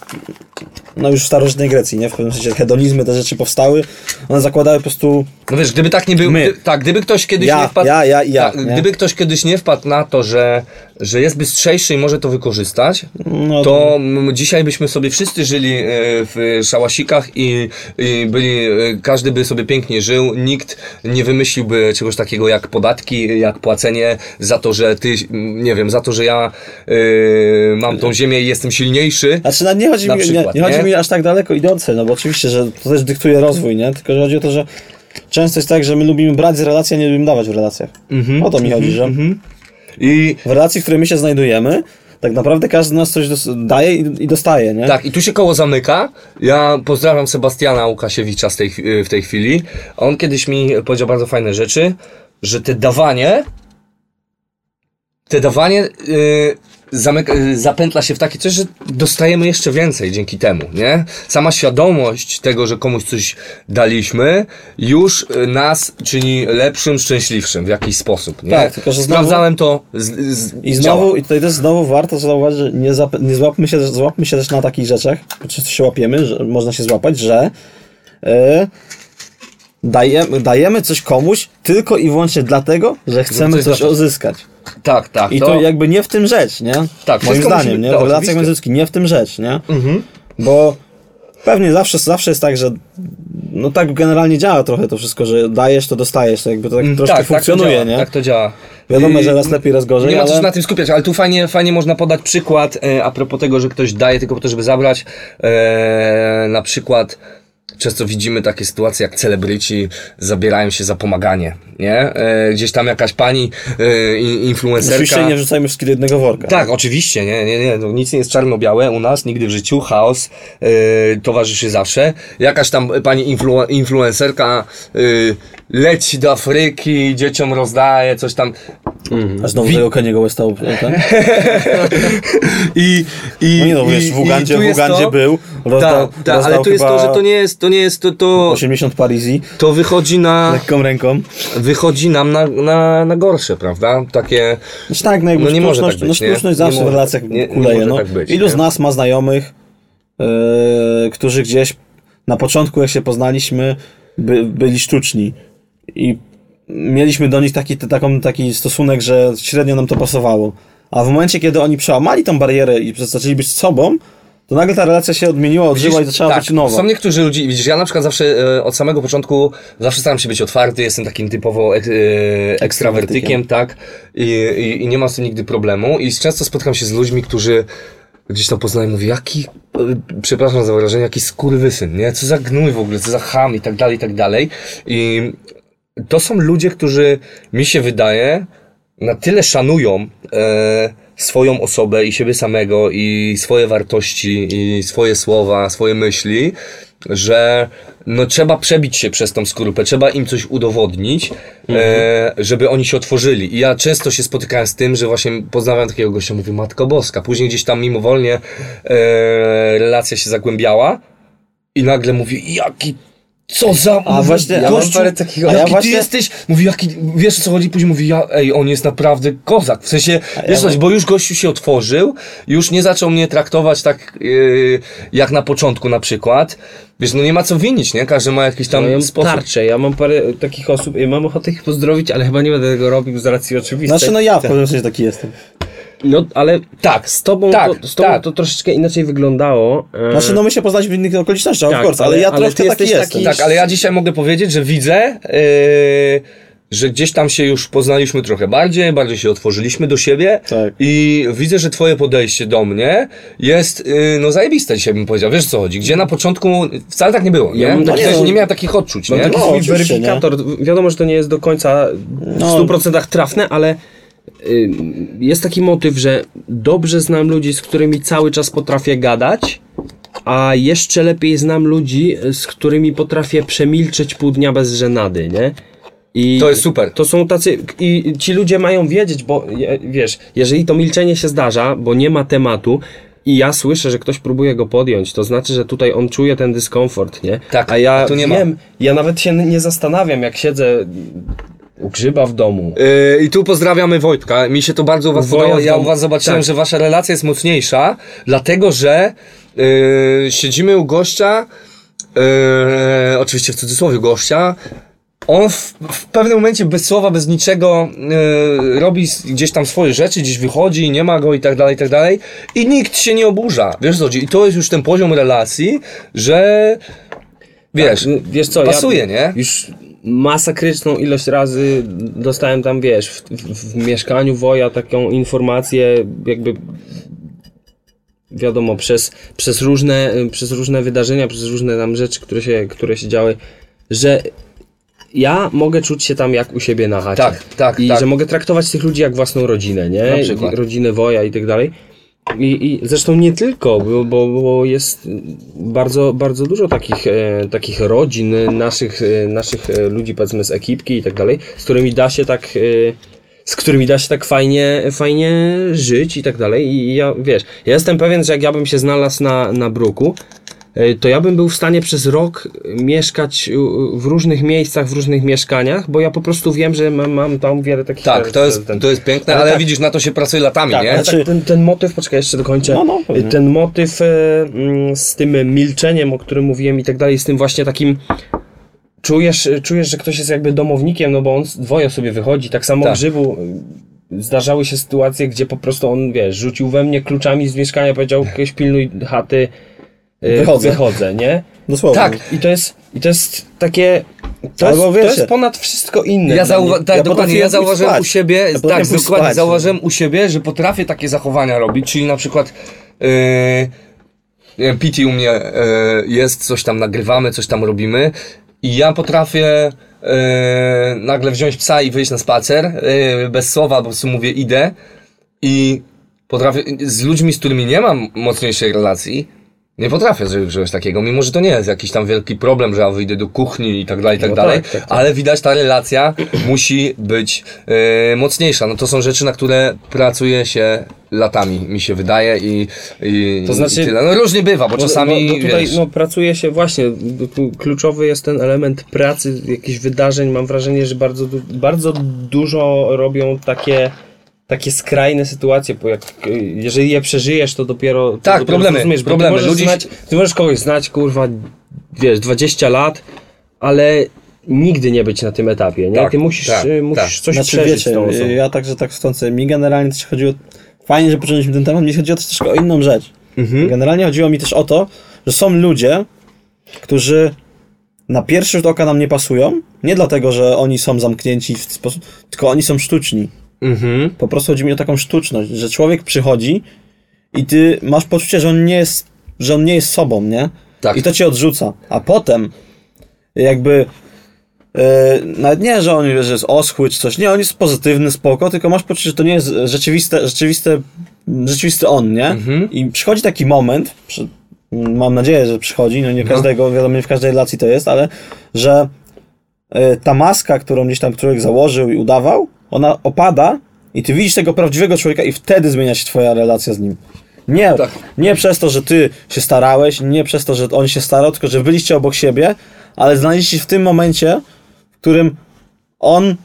no już w starożytnej Grecji, nie? W pewnym sensie hedonizmy, te rzeczy powstały, one zakładały po prostu, No wiesz, gdyby tak nie był. Gdy, tak, gdyby ktoś kiedyś Ja, nie wpadł. ja, ja ja, tak, gdyby ktoś kiedyś nie wpadł na to, że, że jest bystrzejszy i może to wykorzystać, no to m, dzisiaj byśmy sobie wszyscy żyli e, w szałasikach i, i byli, e, każdy by sobie pięknie żył, nikt nie wymyśliłby czegoś takiego jak podatki, jak płacenie za to, że ty, nie wiem, za to, że ja e, mam tą ziemię i jestem silniejszy. Znaczy, no, nie chodzi, mi, przykład, nie, nie chodzi nie? mi aż tak daleko idące, no bo oczywiście, że to też dyktuje rozwój, nie? Tylko, że chodzi o to, że często jest tak, że my lubimy brać z relacji, a nie lubimy dawać w relacjach. Mhm, o to mi chodzi, że I w relacji, w której my się znajdujemy, tak naprawdę każdy z nas coś daje i, dostaje, nie? Tak, i tu się koło zamyka. Ja pozdrawiam Sebastiana Łukasiewicza z tej, chwi- w tej chwili. On kiedyś mi powiedział bardzo fajne rzeczy, że te dawanie, te dawanie yy, zamyka, yy, zapętla się w takie coś, że dostajemy jeszcze więcej dzięki temu, nie? Sama świadomość tego, że komuś coś daliśmy, już y, nas czyni lepszym, szczęśliwszym w jakiś sposób, nie? Tak, tylko że znowu- Sprawdzałem to z, z, I działa. znowu, i tutaj też znowu warto zauważyć, że nie, zap, nie złapmy, się, złapmy się też na takich rzeczach, często się łapiemy, że można się złapać, że e, dajemy, dajemy coś komuś tylko i wyłącznie dlatego, że chcemy coś uzyskać. Tak, tak. I to, jakby nie w tym rzecz, nie? Tak, Moim zdaniem, nie? tak, W relacjach międzyludzkich nie w tym rzecz, nie? Mhm. Bo pewnie zawsze, zawsze jest tak, że no tak generalnie działa trochę to wszystko, że dajesz, to dostajesz, to jakby to tak troszkę funkcjonuje, tak to działa, nie? Tak to działa. Wiadomo, że raz lepiej, raz gorzej, Nie ma co się na tym skupiać, ale tu fajnie, fajnie można podać przykład e, a propos tego, że ktoś daje tylko po to, żeby zabrać. E, na przykład często widzimy takie sytuacje, jak celebryci zabierają się za pomaganie, nie? E, gdzieś tam jakaś pani e, influencerka... Oczywiście nie wrzucajmy wszystkich do jednego worka. Tak, oczywiście, nie, nie, nie, no, nic nie jest czarno-białe u nas, nigdy w życiu, chaos yy, towarzyszy zawsze. Jakaś tam pani influ, influencerka yy, leci do Afryki, dzieciom rozdaje, coś tam. A znowu tego Keniego Westał, tak? I, i, No nie no, wiesz, w Ugandzie, w Ugandzie to, był, rozdał, Tak, tak, ale tu jest to, że to nie jest, to nie jest, to, to, 80 Parizi, to wychodzi na, lekką ręką. wychodzi nam na, na, na gorsze, prawda? Takie, Znaczy tak, no, No nie może sztuczność, tak być, no nie? sztuczność Nie zawsze w relacjach nie- nie kuleje. może no. tak być, Ilu nie? z nas ma znajomych, e, którzy gdzieś na początku, jak się poznaliśmy, by, byli sztuczni i mieliśmy do nich taki, taką, taki stosunek, że średnio nam to pasowało. A w momencie, kiedy oni przełamali tą barierę i zaczęli być sobą, to nagle ta relacja się odmieniła, odżyła i zaczęła tak, być nowa. Są niektórzy ludzie, widzisz, ja na przykład zawsze e, od samego początku zawsze staram się być otwarty, jestem takim typowo ek, e, ekstrawertykiem, tak, I, i, i nie mam z tym nigdy problemu. I często spotkam się z ludźmi, którzy gdzieś tam poznają, mówię, jaki, e, przepraszam za wyrażenie, jaki skurwysyn, nie, co za gnój w ogóle, co za ham i tak dalej, i tak dalej. I to są ludzie, którzy mi się wydaje na tyle szanują e, swoją osobę i siebie samego i swoje wartości i swoje słowa, swoje myśli, że no trzeba przebić się przez tą skorupę, trzeba im coś udowodnić, e, żeby oni się otworzyli. I ja często się spotykałem z tym, że właśnie poznałem takiego gościa, mówię, Matko Boska. Później gdzieś tam mimowolnie e, relacja się zagłębiała i nagle mówi, jaki co za... A właśnie, ja mam gościu, parę takiego- a jaki ja ty właśnie- jesteś? Mówi, jaki, wiesz o co chodzi? Później mówi, ja, ej, on jest naprawdę kozak. W sensie, wiesz coś, bo już gościu się otworzył, już nie zaczął mnie traktować tak, yy, jak na początku na przykład. Wiesz, no nie ma co winić, nie? Każdy ma jakiś tam No, ja mam sposób. tarczę, ja mam parę takich osób, ja mam ochotę ich pozdrowić, ale chyba nie będę tego robił z racji oczywistej. Znaczy, no ja w pewnym sensie taki jestem. No, ale Tak, z tobą, tak, to, z tobą tak. to troszeczkę inaczej wyglądało. e, Znaczy, no my się poznaliśmy w innych okolicznościach, Tak, of course, ale, ale- ja ale troszkę taki jesteś jestem. taki- Tak, ale ja dzisiaj mogę powiedzieć, że widzę, yy, że gdzieś tam się już poznaliśmy trochę bardziej, bardziej się otworzyliśmy do siebie Tak. i widzę, że twoje podejście do mnie jest, yy, no zajebiste dzisiaj bym powiedział, wiesz co chodzi, gdzie na początku wcale tak nie było, nie? Ja Ja taki- nie, nie miałem takich odczuć, Mam nie? taki No, weryfikator. Wiadomo, że to nie jest do końca w No. 100% trafne, ale jest taki motyw, że dobrze znam ludzi, z którymi cały czas potrafię gadać, a jeszcze lepiej znam ludzi, z którymi potrafię przemilczeć pół dnia bez żenady, nie? I To jest super. To są tacy. I ci ludzie mają wiedzieć, bo wiesz, jeżeli to milczenie się zdarza, bo nie ma tematu. I ja słyszę, że ktoś próbuje go podjąć, to znaczy, że tutaj on czuje ten dyskomfort, nie? Tak, A ja tu nie ma. wiem, ja nawet się nie zastanawiam, jak siedzę u grzyba w domu. Yy, I tu pozdrawiamy Wojtka. Mi się to bardzo u was Woja w Ja u was zobaczyłem, Tak. że wasza relacja jest mocniejsza, dlatego że yy, siedzimy u gościa, yy, oczywiście w cudzysłowie gościa. On w, w pewnym momencie bez słowa, bez niczego yy, robi gdzieś tam swoje rzeczy, gdzieś wychodzi, nie ma go i tak dalej, i tak dalej. I nikt się nie oburza. Wiesz co chodzi? I to jest już ten poziom relacji, że wiesz, Tak, wiesz co, pasuje, ja nie? Już masakryczną ilość razy dostałem tam, wiesz, w, w, w mieszkaniu Woja taką informację, jakby wiadomo, przez, przez, różne, przez różne wydarzenia, przez różne tam rzeczy, które się, które się działy, że ja mogę czuć się tam jak u siebie na chacie. Tak, tak, I tak. że mogę traktować tych ludzi jak własną rodzinę, nie? Rodzinę Woja i tak dalej. I, I zresztą nie tylko, bo, bo, jest bardzo, bardzo dużo takich, e, takich rodzin, naszych, e, naszych e, ludzi, powiedzmy z ekipki i tak dalej, z którymi da się tak, e, z którymi da się tak fajnie, fajnie żyć i tak dalej. I ja, wiesz, ja jestem pewien, że jak ja bym się znalazł na, na bruku, e, to ja bym był w stanie przez rok mieszkać w różnych miejscach, w różnych mieszkaniach, bo ja po prostu wiem, że mam, mam tam wiele takich... Tak, to jest, ten- to jest piękne, Ale ale, tak. widzisz, na to się pracuje latami, tak, nie? ale Znaczy- tak, ten, ten motyw, poczekaj, jeszcze dokończę. No, no, pewnie. ten motyw e, mm, z tym milczeniem, o którym mówiłem i tak dalej, z tym właśnie takim czujesz, czujesz, że ktoś jest jakby domownikiem, no bo on dwoje sobie wychodzi, tak samo Tak. Grzybu zdarzały się sytuacje, gdzie po prostu on, wiesz, rzucił we mnie kluczami z mieszkania, powiedział, pilnuj chaty, Wychodzę. wychodzę, nie? Dosłownie. Tak, I to jest, i to jest takie, to, Albo jest, to jest ponad wszystko inne. Ja, zauwa- tak, Ja dokładnie, potrafię ja zauważyłem spać. u siebie, Ja tak, dokładnie, spać. zauważyłem u siebie, że potrafię takie zachowania robić, czyli na przykład yy, PT u mnie yy, jest, coś tam nagrywamy, coś tam robimy i ja potrafię yy, nagle wziąć psa i wyjść na spacer, yy, bez słowa, po prostu mówię idę i potrafię, z ludźmi, z którymi nie mam mocniejszej relacji, Nie potrafię zrobić czegoś takiego, mimo że to nie jest jakiś tam wielki problem, że ja wyjdę do kuchni i tak dalej, i tak No dalej, tak, tak, tak. ale widać ta relacja musi być e, mocniejsza. No to są rzeczy, na które pracuje się latami, mi się wydaje i, i, To znaczy- i tyle. No różnie bywa, bo czasami, no, no tutaj wiesz, no, pracuje się właśnie, tu kluczowy jest ten element pracy, jakichś wydarzeń. Mam wrażenie, że bardzo, bardzo dużo robią takie, takie skrajne sytuacje, bo jak, jeżeli je przeżyjesz, to dopiero to Tak, dopiero problemy, zrozumiesz, bo problemy. Ty możesz, Ludzi- znać, ty możesz kogoś znać, kurwa, wiesz, 20 lat, ale nigdy nie być na tym etapie, nie? Tak, ty musisz, tak, y, musisz tak. coś Znaczy przeżyć wiecie, tą osobą. ja także tak wtrącę, mi generalnie też chodziło, fajnie, że poczęliśmy ten temat, mi chodziło też troszkę o inną rzecz. Mhm. Generalnie chodziło mi też o to, że są ludzie, którzy na pierwszy rzut oka nam nie pasują, nie dlatego, że oni są zamknięci w sposób, tylko oni są sztuczni. Mhm. Po prostu chodzi mi o taką sztuczność, że człowiek przychodzi i ty masz poczucie, że on nie jest, że on nie jest sobą, nie? Tak. I to cię odrzuca. A potem jakby e, nawet nie, że on że jest oschły czy coś, nie, on jest pozytywny, spoko, tylko masz poczucie, że to nie jest rzeczywiste, rzeczywiste, rzeczywisty on, nie? I przychodzi taki moment, przy, mam nadzieję, że przychodzi, no nie każdego, wiadomo, nie w każdej relacji to jest, ale że e, ta maska, którą gdzieś tam człowiek założył i udawał, ona opada i ty widzisz tego prawdziwego człowieka i wtedy zmienia się twoja relacja z nim. Nie, Tak. nie przez to, że ty się starałeś, nie przez to, że on się starał, tylko że byliście obok siebie, ale znaleźliście się w tym momencie, w którym on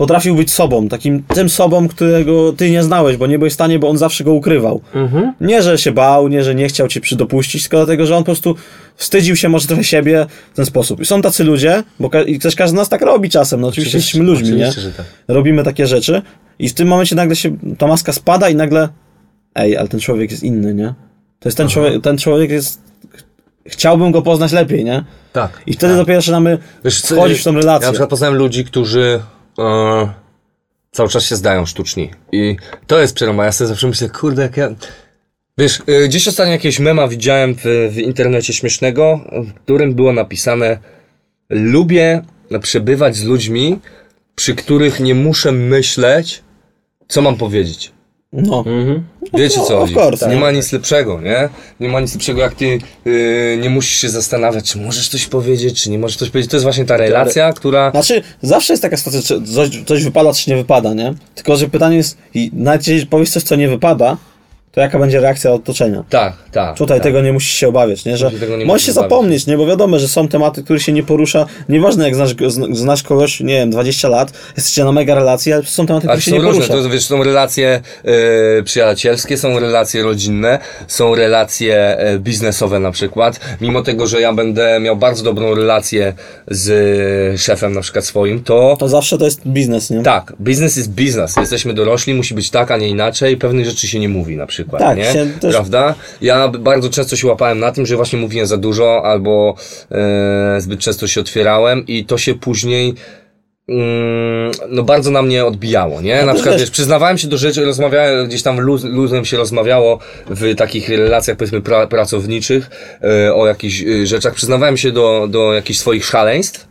potrafił być sobą, takim tym sobą, którego ty nie znałeś, bo nie byłeś w stanie, bo on zawsze go ukrywał. Nie, że się bał, nie, że nie chciał cię przydopuścić, tylko dlatego, że on po prostu wstydził się może trochę siebie w ten sposób. I są tacy ludzie, bo ka- i też każdy z nas tak robi czasem, no oczywiście, Oczywiście, jesteśmy ludźmi, oczywiście, nie? tak. Robimy takie rzeczy i w tym momencie nagle się ta maska spada i nagle ej, ale ten człowiek jest inny, nie? To jest ten człowiek, ten człowiek jest chciałbym go poznać lepiej, nie? tak. I wtedy dopiero zaczynamy Wiesz, wchodzić w tą Ja relację. na przykład poznałem ludzi, którzy e, cały czas się zdają sztuczni. I to jest przeroma. Ja sobie zawsze myślę, kurde, jak ja... Wiesz, e, gdzieś ostatnio jakiegoś mema widziałem w, w internecie śmiesznego, w którym było napisane lubię przebywać z ludźmi, przy których nie muszę myśleć, co mam powiedzieć. No. Wiecie No, co chodzi? course, nie tak. ma nic lepszego, nie? Nie ma nic lepszego, jak ty yy, nie musisz się zastanawiać, czy możesz coś powiedzieć, czy nie możesz coś powiedzieć. To jest właśnie ta relacja, która... Znaczy, zawsze jest taka sytuacja, czy coś, coś wypada, czy nie wypada, nie? Tylko, że pytanie jest, jeżeli powiesz coś, co nie wypada, to jaka będzie reakcja otoczenia? Tak, tak. Tutaj tak. tego nie musisz się obawiać, nie? Że nie możesz się zapomnieć, nie? Bo wiadomo, że są tematy, które się nie porusza. Nieważne jak znasz, znasz kogoś, nie wiem, 20 lat, jesteście na mega relacji, ale są tematy, które się nie różne, porusza. to wiesz, są relacje e, przyjacielskie, są relacje rodzinne, są relacje e, biznesowe na przykład. Mimo tego, że ja będę miał bardzo dobrą relację z szefem na przykład swoim, to To zawsze to jest biznes, nie? tak, biznes jest biznes. Jesteśmy dorośli, musi być tak, a nie inaczej. Pewnych rzeczy się nie mówi na przykład, Tak, nie? się też- Prawda? Ja bardzo często się łapałem na tym, że właśnie mówiłem za dużo albo e, zbyt często się otwierałem i to się później mm, no bardzo na mnie odbijało, nie? Na to przykład, wiesz- przyznawałem się do rzeczy, rozmawiałem, gdzieś tam luz, luzem się rozmawiało w takich relacjach, powiedzmy, pra, pracowniczych e, o jakichś e, rzeczach, przyznawałem się do, do jakichś swoich szaleństw,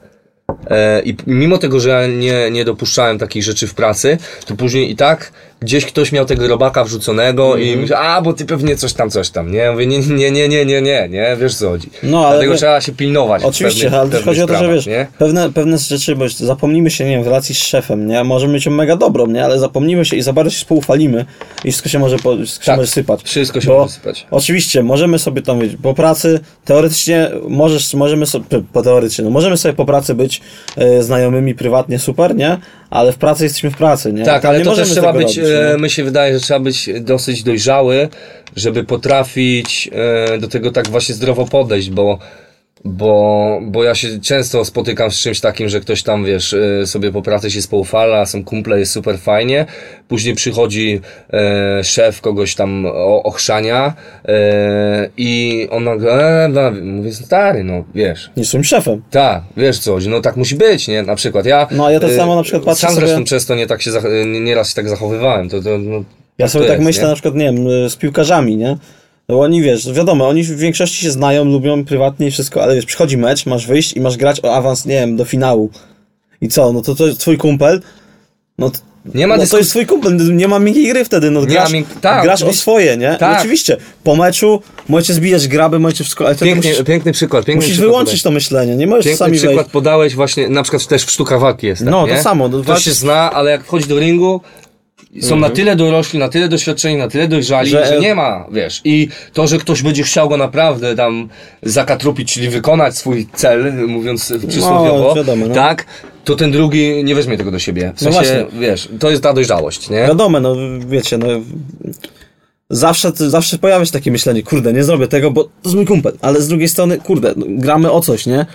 E, I mimo tego, że ja nie, nie dopuszczałem takich rzeczy w pracy, to później i tak gdzieś ktoś miał tego robaka wrzuconego i Mhm. myślał, a bo ty pewnie coś tam, coś tam, nie? Mówię, nie, nie, nie, nie, nie, nie, nie, wiesz co chodzi. No, ale Dlatego wie- trzeba się pilnować. Oczywiście, pewnych- ale też pewnych chodzi o to, że wiesz, nie? pewne, pewne rzeczy, bo zapomnimy się, nie wiem, w relacji z szefem, nie? Możemy mieć ją mega dobrą, nie? Ale zapomnimy się i za bardzo się spoufalimy i wszystko się może, po, wszystko się Tak, może sypać. wszystko się Bo może sypać. Oczywiście, możemy sobie tam, wiecie, po pracy, teoretycznie możesz, możemy sobie, po teoretycznie, no możemy sobie po pracy być e, znajomymi prywatnie, super, nie? Ale w pracy jesteśmy w pracy, nie? Tak, Tam ale nie to też trzeba być, robić, e, my się wydaje, że trzeba być dosyć dojrzały, żeby potrafić e, do tego tak właśnie zdrowo podejść, bo bo, bo ja się często spotykam z czymś takim, że ktoś tam, wiesz, e, sobie po pracy się spoufala, są kumple, jest super fajnie, później przychodzi e, szef kogoś tam o, ochrzania e, i on nagle, e, no, mówię, stary, no, wiesz, Nie swoim szefem. tak, wiesz co, no tak musi być, nie? Na przykład ja. No, ja tak e, samo na przykład patrzę Sam sobie- zresztą często nie tak się, nieraz się tak zachowywałem. To, to, no, Ja sobie to tak myślę nie? na przykład, nie wiem, z piłkarzami, nie? No bo oni, wiesz, wiadomo, oni w większości się znają, lubią prywatnie i wszystko, ale wiesz, przychodzi mecz, masz wyjść i masz grać o awans, nie wiem, do finału. I co, no to, to jest twój kumpel, no to Nie ma no to jest twój kumpel, nie ma miękkiej gry wtedy, no Nie grasz, tak, grasz o swoje, nie? Tak. I oczywiście, po meczu możecie zbijać graby, możecie wszystko, ale to Pięknie, musisz, piękny przykład. Piękny musisz przykład wyłączyć to myślenie, nie możesz Piękny sami przykład wejść. podałeś właśnie, na przykład też w sztuka walki jest. tak, No, to nie? samo, no, Ktoś walcz- się zna, ale jak wchodzi do ringu, są na tyle dorośli, na tyle doświadczeni, na tyle dojrzali, że, Że- nie ma, wiesz. I to, że ktoś będzie chciał go naprawdę tam zakatrupić, czyli wykonać swój cel, mówiąc przysłowiowo, No, wiadomo, no. tak, to ten drugi nie weźmie tego do siebie. W No sensie, właśnie. wiesz, to jest ta dojrzałość, nie? Wiadomo, no wiecie, no zawsze, zawsze pojawia się takie myślenie, kurde, nie zrobię tego, bo to jest mój kumpel, ale z drugiej strony, kurde, no, gramy o coś, nie?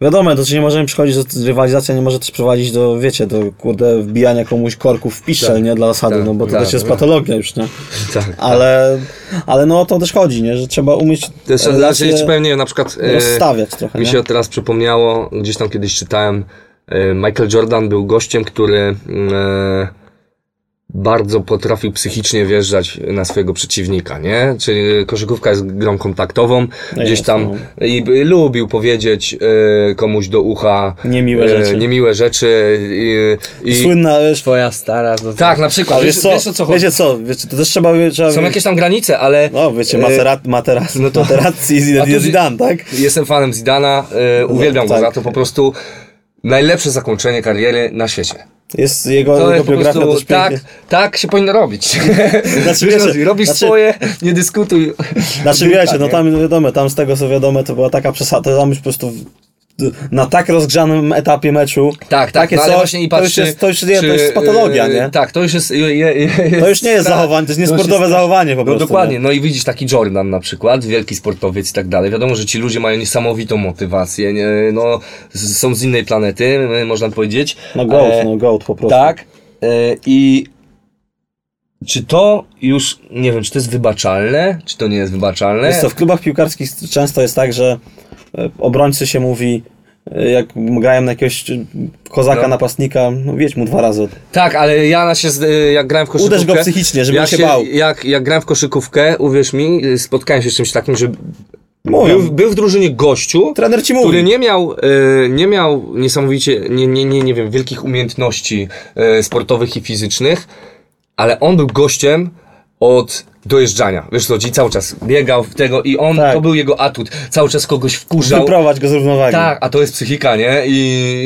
Wiadomo, to czy nie możemy przychodzić, do rywalizacja nie może też prowadzić do, wiecie, do, kurde, wbijania komuś korków w piszczel, Tak. nie, dla osady, Tak, no bo to tak, też jest tak. patologia już, nie? Tak. Ale, ale no o to też chodzi, nie, że trzeba umieć To jest, relacje znaczy, ci powiem, nie wiem, na przykład... e, rozstawiać trochę, Mi nie? się teraz przypomniało, gdzieś tam kiedyś czytałem, e, Michael Jordan był gościem, który e, bardzo potrafił psychicznie wjeżdżać na swojego przeciwnika, nie? Czyli koszykówka jest grą kontaktową, gdzieś jest, tam i, i lubił powiedzieć e, komuś do ucha Niemiłe rzeczy. niemiłe rzeczy i, i Słynna, wiesz, Twoja stara, to tak, na przykład, ale wiesz, wiesz co, wiesz o co chodzi? wiecie co, wiecie, to też trzeba, trzeba Są jakieś tam granice, ale no wiecie, e, materat, materat, no to- materazzi Zidane, tak? Jestem fanem Zidana, e, uwielbiam tak. go za to, po prostu najlepsze zakończenie kariery na świecie. Jest jego, To jego biografia prostu, też tak, pięknie. tak się powinno robić. Znaczy, wiecie, robisz znaczy- swoje, nie dyskutuj. Znaczy wiecie, no nie? tam wiadomo, tam z tego co wiadomo, to była taka przesada, to tam już po prostu na tak rozgrzanym etapie meczu. Tak, tak, takie no, coś, właśnie i to już jest, to już, nie, to już jest patologia, e, nie? Tak, to już jest... Je, je, je, To już nie jest strach. zachowanie, to jest niesportowe jest- zachowanie po No prostu. dokładnie, nie? no i widzisz taki Jordan na przykład, wielki sportowiec i tak dalej. Wiadomo, że ci ludzie mają niesamowitą motywację, nie, no są z innej planety, e, można powiedzieć. No goat, E, no goat po prostu. Tak. E, I czy to już, nie wiem, czy to jest wybaczalne, czy to nie jest wybaczalne? Wiesz co, w klubach piłkarskich często jest tak, że obrońcy się mówi, e, jak grają na jakiegoś kozaka, No. napastnika, no wiedź mu dwa razy. Tak, ale ja się, y, jak grałem w koszykówkę... Uderz go psychicznie, żeby ja on się bał. Jak, jak grałem w koszykówkę, uwierz mi, y, spotkałem się z czymś takim, że był, był w drużynie gościu, Trener ci mówi. który nie miał, y, nie miał niesamowicie, nie, nie, nie, nie wiem, wielkich umiejętności y, sportowych i fizycznych, ale on był gościem od dojeżdżania. Wiesz co, ci cały czas biegał w tego i on, Tak. to był jego atut. Cały czas kogoś wkurzał. Wyprowadź go z równowagi. Tak, a to jest psychika, nie? I,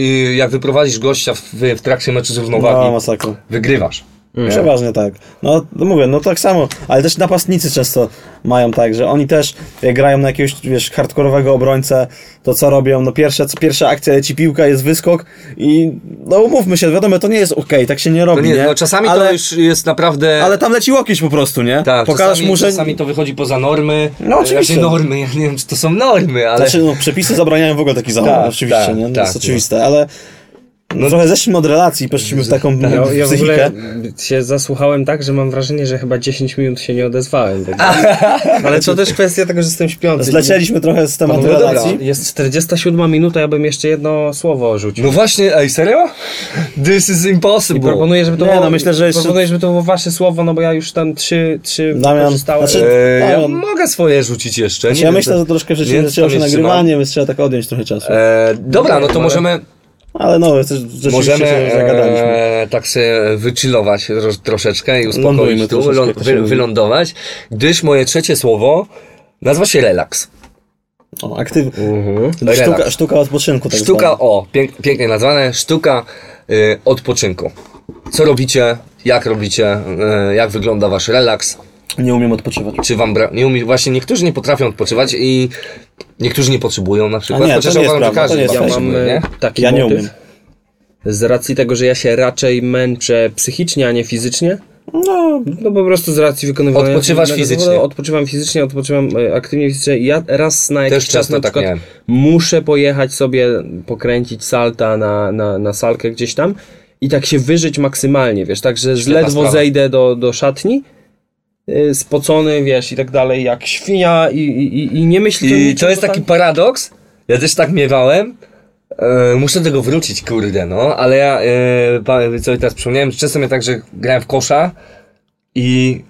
i jak wyprowadzisz gościa w, w trakcie meczu z równowagi, No, masakra. wygrywasz. Przeważnie tak. No, no mówię, no tak samo, ale też napastnicy często mają tak, że oni też jak grają na jakiegoś, wiesz, hardkorowego obrońcę, to co robią? No pierwsza, pierwsza akcja leci piłka, jest wyskok i no umówmy się, wiadomo, to nie jest okej, tak się nie robi, To nie, nie? no czasami ale, to już jest naprawdę... Ale tam leci łokieć po prostu, nie? tak, Pokażesz czasami, mu, że... czasami to wychodzi poza normy. No, oczywiście. Normy, ja nie wiem, czy to są normy, ale... Znaczy, no, przepisy zabraniają w ogóle zachowań, Tak, oczywiście, tak, nie? No, tak, jest oczywiste, ale no, trochę zeszliśmy od relacji, poszliśmy w taką Ja, ja w ogóle się zasłuchałem tak, że mam wrażenie, że chyba 10 minut się nie odezwałem. Tak. Ale to też kwestia tego, że jestem śpiący. Zlecieliśmy trochę z tematu No dobra. relacji. Jest 47 minuta, ja bym jeszcze jedno słowo rzucił. No właśnie, ej, serio? This is I impossible. proponuję, żeby to Nie, było, no myślę, że jeszcze- proponuję, żeby to było wasze słowo, no bo ja już tam trzy, trzy Damian, korzystałem. znaczy- E, ja mogę swoje rzucić jeszcze. Nie ja wiem, myślę, to- że troszkę to zaczęło się nagrywanie, więc trzeba tak odjąć trochę czasu. E, dobra, no to Ale- możemy, Ale no, możemy się e, tak sobie wychillować tro, troszeczkę i uspokoić tu, troszeczkę, się wy, wylądować, gdyż moje trzecie słowo nazywa się relaks. O, aktyw... Mhm. Sztuka, sztuka odpoczynku. Tak Sztuka, zwana. o, pięk, pięknie nazwane, sztuka y, odpoczynku. Co robicie, jak robicie, y, jak wygląda wasz relaks, Nie umiem odpoczywać. czy wam bra- nie umie, właśnie niektórzy nie potrafią odpoczywać i niektórzy nie potrzebują na przykład, A nie, to chociaż nie jest uważam, że prawda, każdy to nie jest chyba Ja mam potrzebuje, e, nie? taki Ja nie motyw. umiem. Z racji tego, że ja się raczej męczę psychicznie, a nie fizycznie. No, No po prostu z racji wykonywania... Odpoczywasz fizycznie. zawodu Odpoczywam fizycznie, odpoczywam e, aktywnie fizycznie. Ja raz na jakiś Też czas często na tak przykład miałem. muszę pojechać sobie, pokręcić salta na, na, na salkę gdzieś tam i tak się wyżyć maksymalnie, wiesz, tak, że ledwo sprawa. zejdę do, do szatni, spocony, wiesz, i tak dalej, jak świnia i, i, i nie myślę... I to jest taki paradoks, ja też tak miewałem, e, muszę do tego wrócić, kurde, no, ale ja, e, co teraz przypomniałem, często mnie tak, że grałem w kosza i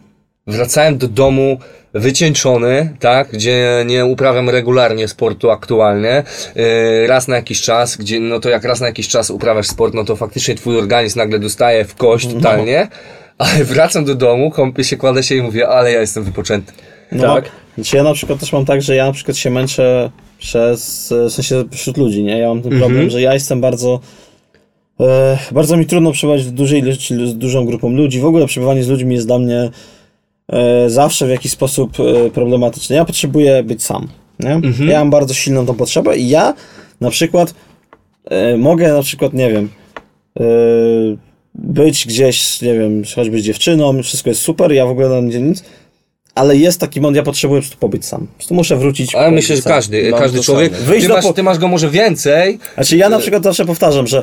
wracałem do domu wycieńczony, tak, gdzie nie uprawiam regularnie sportu aktualnie, yy, raz na jakiś czas, gdzie, no to jak raz na jakiś czas uprawiasz sport, no to faktycznie twój organizm nagle dostaje w kość totalnie, ale wracam do domu, kąpię się, kładę się i mówię, ale ja jestem wypoczęty. No, Tak. Znaczy ja na przykład też mam tak, że ja na przykład się męczę przez, w sensie wśród ludzi, nie? Ja mam ten problem, że ja jestem bardzo e, bardzo mi trudno przebywać w dużej ilości, z dużą grupą ludzi. W ogóle przebywanie z ludźmi jest dla mnie e, zawsze w jakiś sposób e, problematyczne. Ja potrzebuję być sam, nie? Ja mam bardzo silną tą potrzebę i ja na przykład e, mogę na przykład, nie wiem, e, być gdzieś, nie wiem, choćby z dziewczyną, wszystko jest super, ja w ogóle na nie nic, ale jest taki moment, ja potrzebuję po prostu pobyć sam. Po prostu muszę wrócić. Ale myślę, że sam. każdy, Mam każdy to człowiek. Wyjść ty do masz, po- ty masz go może więcej, Znaczy ja na przykład zawsze powtarzam, że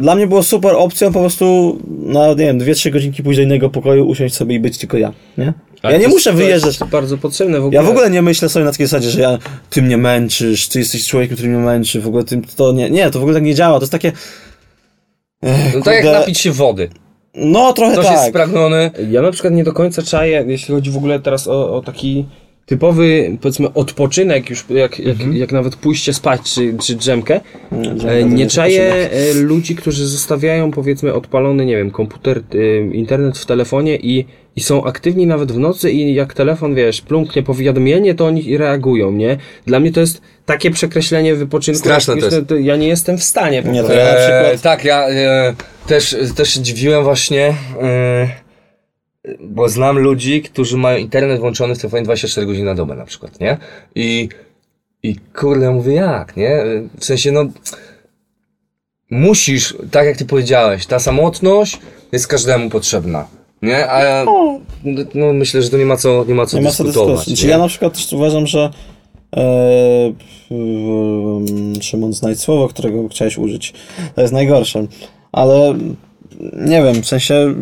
dla mnie było super opcją po prostu na, nie wiem, 2-3 godzinki pójść do innego pokoju, usiąść sobie i być tylko ja, nie? Ale Ja nie to muszę to wyjeżdżać. jest bardzo potrzebne w ogóle. Ja w ogóle nie myślę sobie na takiej zasadzie, że ja, ty mnie męczysz, ty jesteś człowiekiem, który mnie męczy, w ogóle ty, to nie, nie, to w ogóle tak nie działa, to jest takie, no tak jak napić się wody. no trochę Ktoś jest tak. spragniony, Ja na przykład nie do końca czaję, jeśli chodzi w ogóle teraz o, o taki typowy, powiedzmy, odpoczynek, już jak, jak, jak nawet pójście spać czy, czy drzemkę. E, Nie czaję e, ludzi, którzy zostawiają, powiedzmy, odpalony, nie wiem, komputer, e, internet w telefonie i, i są aktywni nawet w nocy i jak telefon, wiesz, plumknie powiadomienie, to oni reagują, nie? Dla mnie to jest takie przekreślenie wypoczynku. Straszne to jak- Ja nie jestem w stanie. po Nie, to prostu. ja na E, przykład- tak, ja e, też, też się dziwiłem właśnie, e, bo znam ludzi, którzy mają internet włączony w telefonie 24 godziny na dobę na przykład, nie? I, i kurde, mówię jak, nie? W sensie, no, musisz, tak jak ty powiedziałeś, ta samotność jest każdemu potrzebna, nie? A ja, no, myślę, że to nie ma co, nie ma co Nie ma co dyskutować. dyskutować. Znaczy, ja na przykład też uważam, że e, mm, Szymon, znajdź słowo, którego chciałeś użyć. To jest najgorsze. Ale nie wiem, w sensie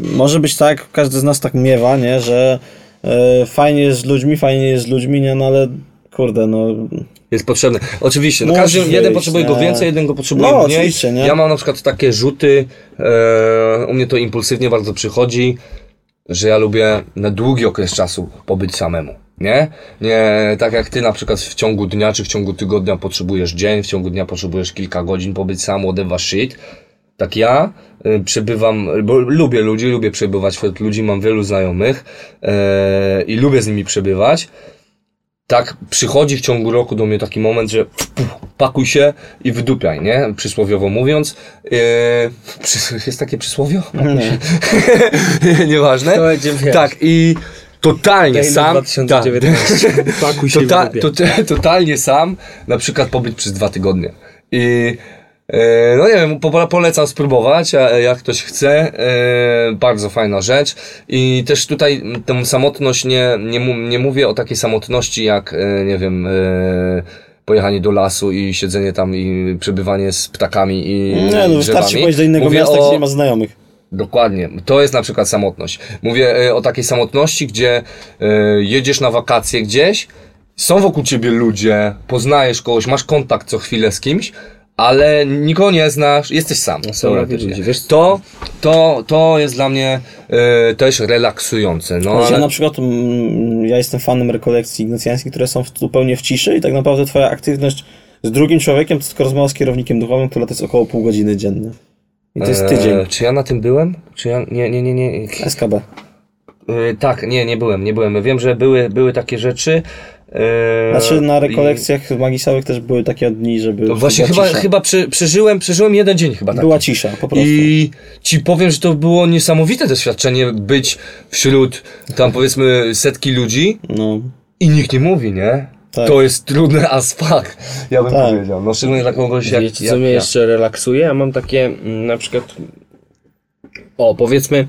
może być tak, każdy z nas tak miewa, nie, że e, fajnie jest z ludźmi, fajnie jest z ludźmi, nie, no ale kurde, no Jest potrzebny. Oczywiście, no każdy, jeden wyjść, potrzebuje go nie? więcej, jeden go potrzebuje No, mniej. oczywiście, nie? Ja mam na przykład takie rzuty, e, u mnie to impulsywnie bardzo przychodzi, że ja lubię na długi okres czasu pobyć samemu. Nie? Nie tak jak ty na przykład w ciągu dnia czy w ciągu tygodnia potrzebujesz dzień, w ciągu dnia potrzebujesz kilka godzin pobyć sam, whatever shit. Tak ja y, przebywam, bo lubię ludzi, lubię przebywać wśród ludzi, mam wielu znajomych e, i lubię z nimi przebywać tak przychodzi w ciągu roku do mnie taki moment, że pakuj się i wydupiaj, nie? Przysłowiowo mówiąc. Yy, jest takie przysłowie? nie. Nieważne. To będzie, wiesz, Tak, i totalnie na sam. 2019. Pakuj się i Tota, wydupiaj. to, totalnie sam, na przykład pobyć przez dwa tygodnie. I no nie wiem, po, polecam spróbować, a jak ktoś chce. E, bardzo fajna rzecz. I też tutaj tę samotność nie, nie, nie mówię o takiej samotności jak, e, nie wiem, e, pojechanie do lasu i siedzenie tam i przebywanie z ptakami i Nie, no wystarczy pójść do innego Mówię miasta, o- gdzie nie ma znajomych. Dokładnie. To jest na przykład samotność. Mówię e, o takiej samotności, gdzie e, jedziesz na wakacje gdzieś, są wokół ciebie ludzie, poznajesz kogoś, masz kontakt co chwilę z kimś, ale nikogo nie znasz, jesteś sam. Teoretycznie. ludzie, wiesz- to, to, to jest dla mnie e, też relaksujące. No, Znaczy, Ja ale, na przykład mm, ja jestem fanem rekolekcji ignacjańskich, które są w- zupełnie w ciszy i tak naprawdę twoja aktywność z drugim człowiekiem to tylko rozmowa z kierownikiem duchowym, która to jest około pół godziny dziennie. I to jest tydzień. E, czy ja na tym byłem? Czy ja, nie, nie, nie, nie. SKB. E, tak, nie, nie byłem, nie byłem. Wiem, że były, były takie rzeczy. e, Znaczy na i- rekolekcjach magisowych też były takie dni, żeby No właśnie chyba, cisza. chyba prze, przeżyłem, przeżyłem jeden dzień chyba tak. Była cisza, po prostu. I ci powiem, że to było niesamowite doświadczenie być wśród tam powiedzmy setki ludzi No, i nikt nie mówi, nie? Tak. To jest trudne as fuck, ja bym Tak. powiedział. No szczególnie dla kogoś jak, Wiecie, jak co mnie ja. jeszcze relaksuje? Ja mam takie mm, na przykład. O, powiedzmy,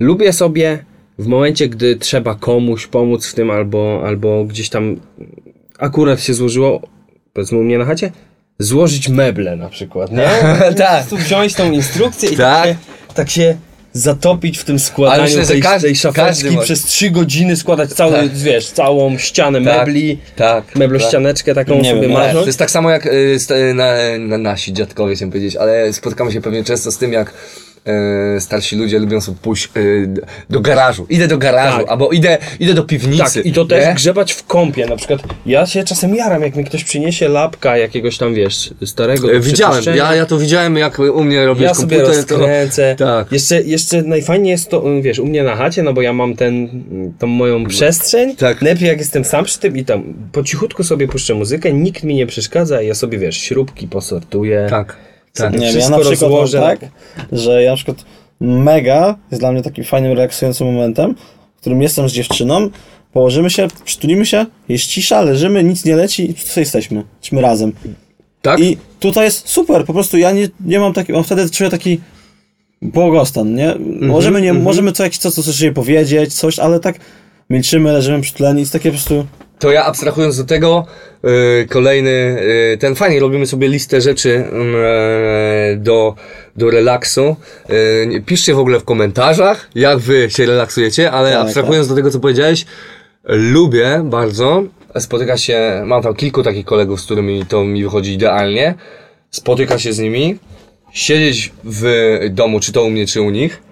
lubię sobie w momencie, gdy trzeba komuś pomóc w tym, albo, albo gdzieś tam akurat się złożyło, powiedzmy u mnie na chacie, złożyć meble na przykład, nie? Tak. Po prostu wziąć tą instrukcję i Tak. tak, się, tak się zatopić w tym składaniu myślę, tej, każdy- tej szafeczki przez trzy godziny składać cały, Tak. wiesz, całą ścianę Tak, mebli, tak, meblościaneczkę taką Nie sobie wiem, To jest tak samo jak y, na, na nasi dziadkowie, chciałem powiedzieć, ale spotykamy się pewnie często z tym, jak e, starsi ludzie lubią sobie pójść e, do garażu. Idę do garażu, Tak. albo idę, idę do piwnicy. Tak, i to też nie? grzebać w kąpie. Na przykład ja się czasem jaram, jak mi ktoś przyniesie lapka jakiegoś tam, wiesz, starego E, Widziałem, ja, ja to widziałem, jak u mnie robisz Ja sobie komputer. to- rozkręcę. Tak. Jeszcze, jeszcze najfajniej jest to, wiesz, u mnie na chacie, no bo ja mam ten, tą moją przestrzeń. Tak. Najpierw jak jestem sam przy tym i tam po cichutku sobie puszczę muzykę, nikt mi nie przeszkadza i ja sobie, wiesz, śrubki posortuję. Tak. Tak. Nie wiem, ja na przykład rozłożę. tak, że ja na przykład mega jest dla mnie takim fajnym, relaksującym momentem, w którym jestem z dziewczyną, położymy się, przytulimy się, jest cisza, leżymy, nic nie leci i tutaj jesteśmy. Jesteśmy razem. Tak? I tutaj jest super, po prostu ja nie, nie mam taki, mam wtedy czuję taki błogostan, nie? Możemy, nie, możemy co jakiś czas coś sobie powiedzieć, coś, ale tak milczymy, leżymy przytuleni, jest takie po prostu... To ja abstrahując do tego, y, kolejny, y, ten fajnie, robimy sobie listę rzeczy e, do, do relaksu. Y, piszcie w ogóle w komentarzach, jak wy się relaksujecie, ale Tak, abstrahując do tego, co powiedziałeś, lubię bardzo, spotyka się, mam tam kilku takich kolegów, z którymi to mi wychodzi idealnie, spotyka się z nimi, siedzieć w domu, czy to u mnie, czy u nich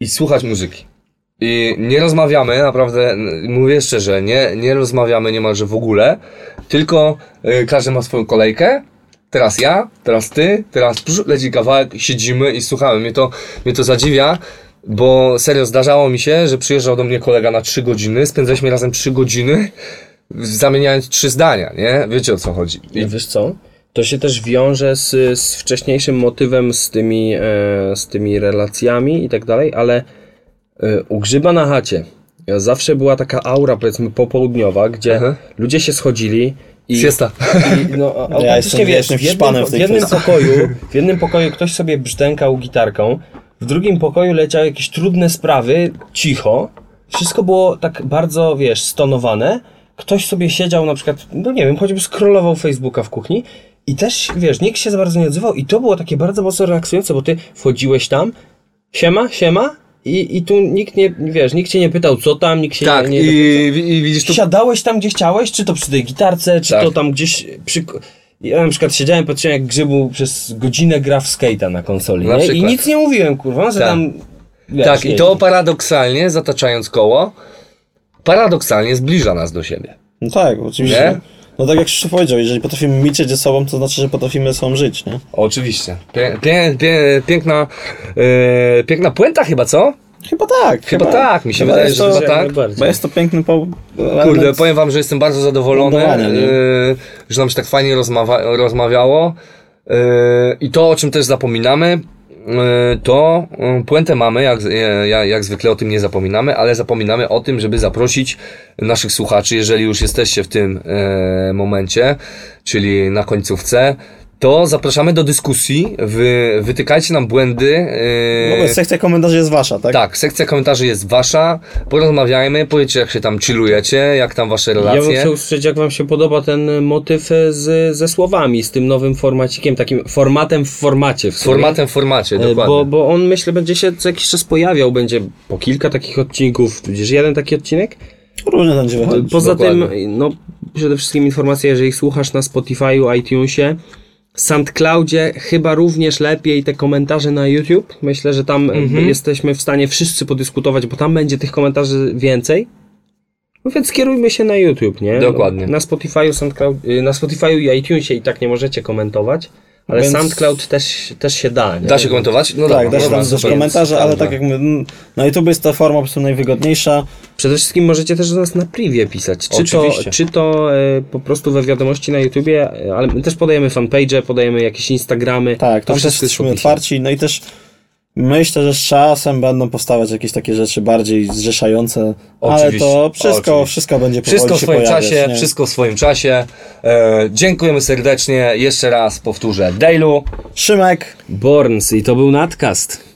i słuchać muzyki. I nie rozmawiamy, naprawdę, mówię szczerze, nie, nie rozmawiamy niemalże w ogóle, tylko y, każdy ma swoją kolejkę. Teraz ja, teraz ty, teraz psz, leci kawałek, siedzimy i słuchamy. Mnie to, mnie to zadziwia, bo serio zdarzało mi się, że przyjeżdżał do mnie kolega na 3 godziny, spędzaliśmy razem 3 godziny, zamieniając trzy zdania, nie? Wiecie o co chodzi. I wiesz co? To się też wiąże z, z wcześniejszym motywem, z tymi, e, z tymi relacjami i tak dalej, ale u grzyba na chacie. Zawsze była taka aura, powiedzmy, popołudniowa, gdzie Aha. ludzie się schodzili i, Siesta. i no, a- autentycznie, jestem- wiesz, w jednym, w w tej jednym pokoju, w jednym pokoju ktoś sobie brzdękał gitarką, w drugim pokoju leciały jakieś trudne sprawy, cicho, wszystko było tak bardzo, wiesz, stonowane, ktoś sobie siedział na przykład, no nie wiem, choćby scrollował Facebooka w kuchni i też, wiesz, nikt się za bardzo nie odzywał i to było takie bardzo mocno relaksujące, bo ty wchodziłeś tam, siema, siema i, i tu nikt nie, wiesz, nikt cię nie pytał co tam, nikt się Tak, nie, i, nie i widzisz tu Siadałeś tam, gdzie chciałeś, czy to przy tej gitarce, czy Tak. to tam gdzieś przy... Ja na przykład siedziałem, patrzyłem jak Grzybu przez godzinę gra w skate'a na konsoli, Na nie? I nic nie mówiłem, kurwa, że Tak. tam... Wiesz, Tak, i nie- to paradoksalnie, zataczając koło, paradoksalnie zbliża nas do siebie. No tak, oczywiście. Nie? No tak jak Krzysztof powiedział, jeżeli potrafimy milczeć ze sobą, to znaczy, że potrafimy ze sobą żyć, nie? Oczywiście. Pię, pię, pię, piękna, e, piękna puenta chyba, co? Chyba tak. Chyba tak, mi się wydaje, jest że to, chyba tak. Bo jest to piękny po... Kurde, powiem wam, że jestem bardzo zadowolony, e, że nam się tak fajnie rozmawa- rozmawiało. E, I to, o czym też zapominamy, to e, puentę mamy, jak, e, jak, zwykle o tym nie zapominamy, ale zapominamy o tym, żeby zaprosić naszych słuchaczy, jeżeli już jesteście w tym e, momencie, czyli na końcówce, to zapraszamy do dyskusji, wy, wytykajcie nam błędy. e, No bo sekcja komentarzy jest wasza, tak? tak, sekcja komentarzy jest wasza. Porozmawiajmy, powiedzcie jak się tam chillujecie, jak tam wasze Ja bym relacje. chciał usłyszeć, jak wam się podoba ten motyw e, z, ze słowami, z tym nowym formacikiem, takim formatem w formacie. W formatem w formacie, E, dokładnie. Bo, bo on myślę będzie się co jakiś czas pojawiał, będzie po kilka takich odcinków, tudzież jeden taki odcinek. Różnie będzie wychodzić. Poza dokładnie. tym, no przede wszystkim informacja, jeżeli słuchasz na Spotify'u, iTunesie, SoundCloudzie chyba również lepiej te komentarze na YouTube. Myślę, że tam Mhm. jesteśmy w stanie wszyscy podyskutować, bo tam będzie tych komentarzy więcej. No więc kierujmy się na YouTube, nie? Dokładnie. Na Spotify'u, SoundCloud, y, na Spotify'u i iTunesie i tak nie możecie komentować, ale Więc- SoundCloud też, też się da, nie? Da się komentować? No Tak, dobra, da się dobra, tam też komentarze, ale tak jak mówię, mm, na YouTube jest ta forma po prostu najwygodniejsza. Przede wszystkim możecie też do nas na privie pisać. Czy to, Oczywiście. czy to e, po prostu we wiadomości na YouTubie, e, ale my też podajemy fanpage, podajemy jakieś Instagramy. Tak, to tam też wszystko jesteśmy otwarci. No i też myślę, że z czasem będą powstawać jakieś takie rzeczy bardziej zrzeszające, ale Oczywiście, to wszystko, oczywiście. wszystko będzie Wszystko w swoim pojawiać, czasie, nie? wszystko w swoim czasie. E, dziękujemy serdecznie. Jeszcze raz powtórzę. Dailu. Szymek, Borns i to był nadcast.